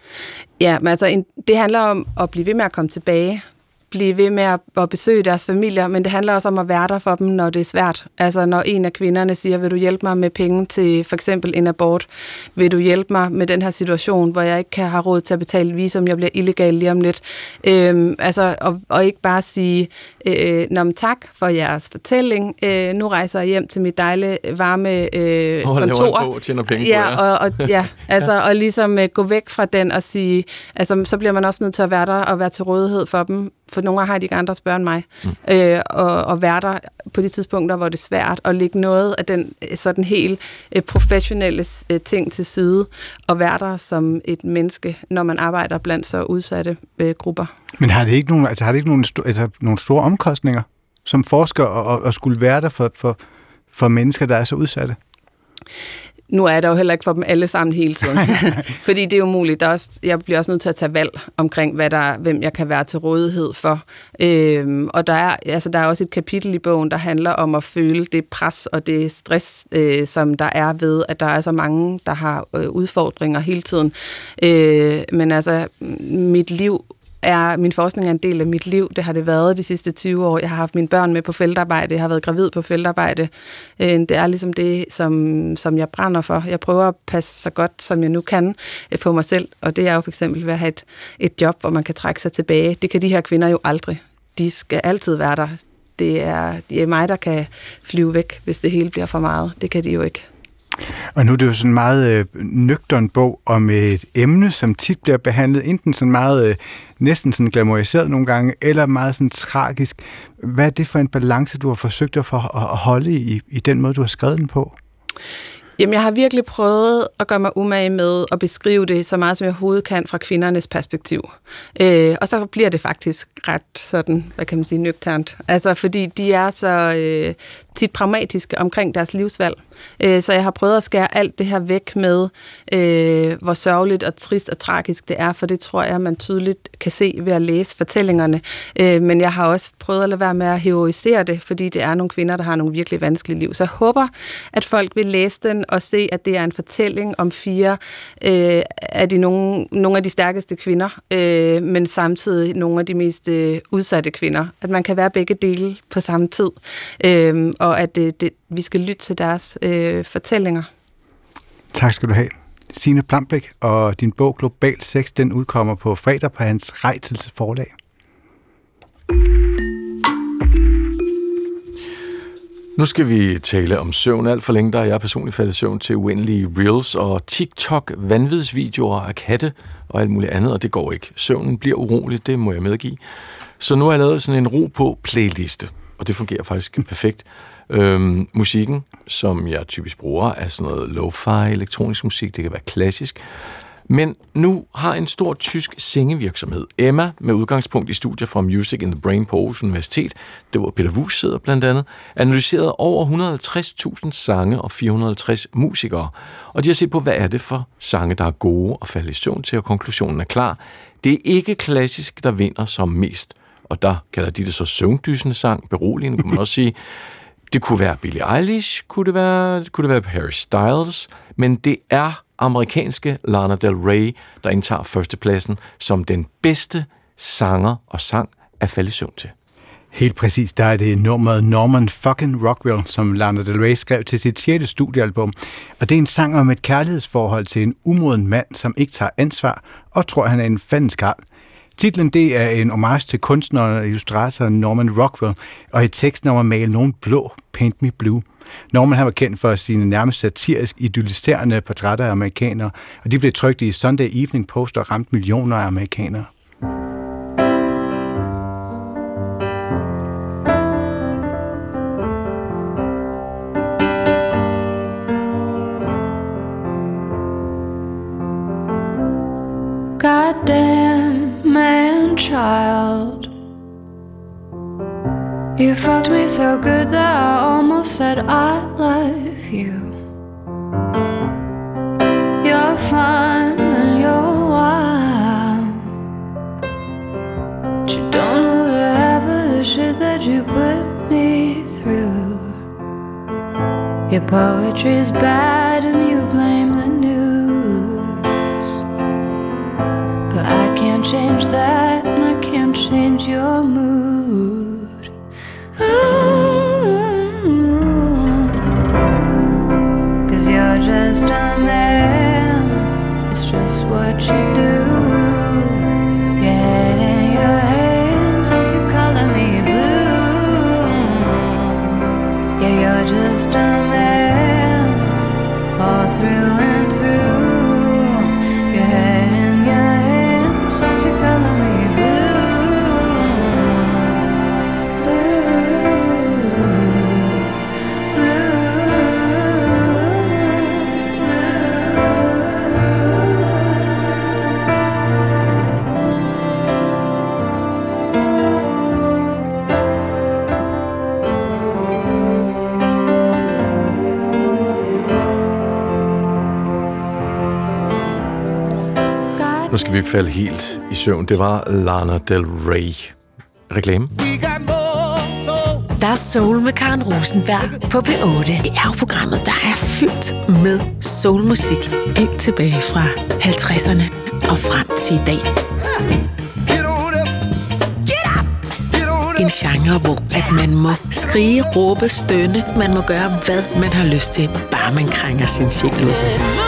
Ja, men altså, det handler om at blive ved med at komme tilbage blive ved med at, at besøge deres familier, men det handler også om at være der for dem, når det er svært. Altså når en af kvinderne siger, vil du hjælpe mig med penge til for eksempel en abort? Vil du hjælpe mig med den her situation, hvor jeg ikke kan have råd til at betale visum, jeg bliver illegal lige om lidt? Øhm, altså, og, og ikke bare sige, øh, Nå, tak for jeres fortælling, øh, nu rejser jeg hjem til mit dejlige varme øh, og kontor. Og tjener penge ja, på. Og, og, ja, altså, ja. og ligesom øh, gå væk fra den og sige, altså, så bliver man også nødt til at være der og være til rådighed for dem, for nogle har de ikke andre at spørge end mig, mm. øh, og, og være der på de tidspunkter, hvor det er svært, og lægge noget af den sådan helt øh, professionelle øh, ting til side, og være der som et menneske, når man arbejder blandt så udsatte øh, grupper. Men har det ikke nogen, altså, har det ikke nogen, altså, nogle store omkostninger som forsker og, og skulle være der for, for, for mennesker, der er så udsatte? Nu er der jo heller ikke for dem alle sammen hele tiden. Fordi det er jo muligt. Der er også, jeg bliver også nødt til at tage valg omkring, hvad der, hvem jeg kan være til rådighed for. Øhm, og der er, altså, der er også et kapitel i bogen, der handler om at føle det pres og det stress, øh, som der er ved, at der er så mange, der har øh, udfordringer hele tiden. Øh, men altså, mit liv er, min forskning er en del af mit liv. Det har det været de sidste 20 år. Jeg har haft mine børn med på feltarbejde. Jeg har været gravid på feltarbejde. Øh, det er ligesom det, som, som jeg brænder for. Jeg prøver at passe så godt, som jeg nu kan øh, på mig selv. Og det er jo for eksempel ved at have et, et job, hvor man kan trække sig tilbage. Det kan de her kvinder jo aldrig. De skal altid være der. Det er, det er mig, der kan flyve væk, hvis det hele bliver for meget. Det kan de jo ikke. Og nu er det jo sådan en meget øh, nøgtern bog om et emne, som tit bliver behandlet enten sådan meget øh, næsten sådan glamoriseret nogle gange, eller meget sådan tragisk. Hvad er det for en balance, du har forsøgt at, for, at holde i, i den måde, du har skrevet den på? Jamen, jeg har virkelig prøvet at gøre mig umage med at beskrive det så meget, som jeg overhovedet kan fra kvindernes perspektiv. Øh, og så bliver det faktisk ret sådan, hvad kan man sige, nøgternt. Altså, fordi de er så øh, tit pragmatiske omkring deres livsvalg. Øh, så jeg har prøvet at skære alt det her væk med, øh, hvor sørgeligt og trist og tragisk det er, for det tror jeg, man tydeligt kan se ved at læse fortællingerne. Øh, men jeg har også prøvet at lade være med at heroisere det, fordi det er nogle kvinder, der har nogle virkelig vanskelige liv. Så jeg håber, at folk vil læse den og se, at det er en fortælling om fire øh, af de nogle, nogle af de stærkeste kvinder, øh, men samtidig nogle af de mest øh, udsatte kvinder. At man kan være begge dele på samme tid, øh, og at det, det, vi skal lytte til deres øh, fortællinger. Tak skal du have. Signe Plambæk og din bog Global Sex, den udkommer på fredag på hans Rejtels forlag. Nu skal vi tale om søvn. Alt for længe der er jeg personligt faldet søvn til uendelige reels og TikTok, vanvidsvideoer af katte og alt muligt andet, og det går ikke. Søvnen bliver urolig, det må jeg medgive. Så nu har jeg lavet sådan en ro på playliste, og det fungerer faktisk perfekt. Øhm, musikken, som jeg typisk bruger, er sådan noget lo-fi elektronisk musik, det kan være klassisk. Men nu har en stor tysk sengevirksomhed, Emma, med udgangspunkt i studier fra Music in the Brain på Aarhus Universitet, det var Peter Wus sidder blandt andet, analyseret over 150.000 sange og 450 musikere. Og de har set på, hvad er det for sange, der er gode og falde i søvn til, og konklusionen er klar. Det er ikke klassisk, der vinder som mest. Og der kalder de det så søvndysende sang, beroligende, kunne man også sige. Det kunne være Billie Eilish, kunne det være, kunne det være Harry Styles, men det er amerikanske Lana Del Rey, der indtager førstepladsen som den bedste sanger og sang at falde i søvn til. Helt præcis, der er det nummeret Norman fucking Rockwell, som Lana Del Rey skrev til sit 6. studiealbum. Og det er en sang om et kærlighedsforhold til en umoden mand, som ikke tager ansvar og tror, han er en fandenskarl. Titlen det er en homage til kunstneren og illustratoren Norman Rockwell, og i teksten om at male nogen blå, Paint Me Blue. Norman han var kendt for sine nærmest satirisk idylliserende portrætter af amerikanere, og de blev trykt i Sunday Evening Post og ramt millioner af amerikanere. Goddamn man child. You fucked me so good that I almost said I love you. You're fun and you're wild. But you don't know the half of the shit that you put me through. Your poetry's bad and you blame the news. But I can't change that and I can't change your mood. Cause you're just a man, ikke falde helt i søvn. Det var Lana Del Rey. Reklame. Der er soul med Karen Rosenberg på P8. Det er jo programmet, der er fyldt med soulmusik. Helt tilbage fra 50'erne og frem til i dag. En genre, hvor at man må skrige, råbe, stønne. Man må gøre, hvad man har lyst til, bare man krænger sin sjæl ud.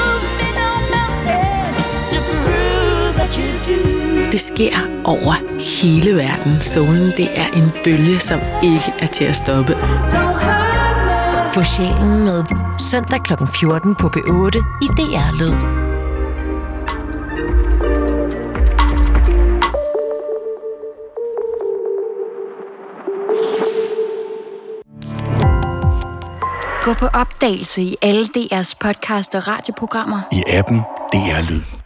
Det sker over hele verden. Solen, det er en bølge, som ikke er til at stoppe. Få sjælen med søndag kl. 14 på B8 i DR Lyd. Gå på opdagelse i alle DR's podcast og radioprogrammer. I appen DR Lyd.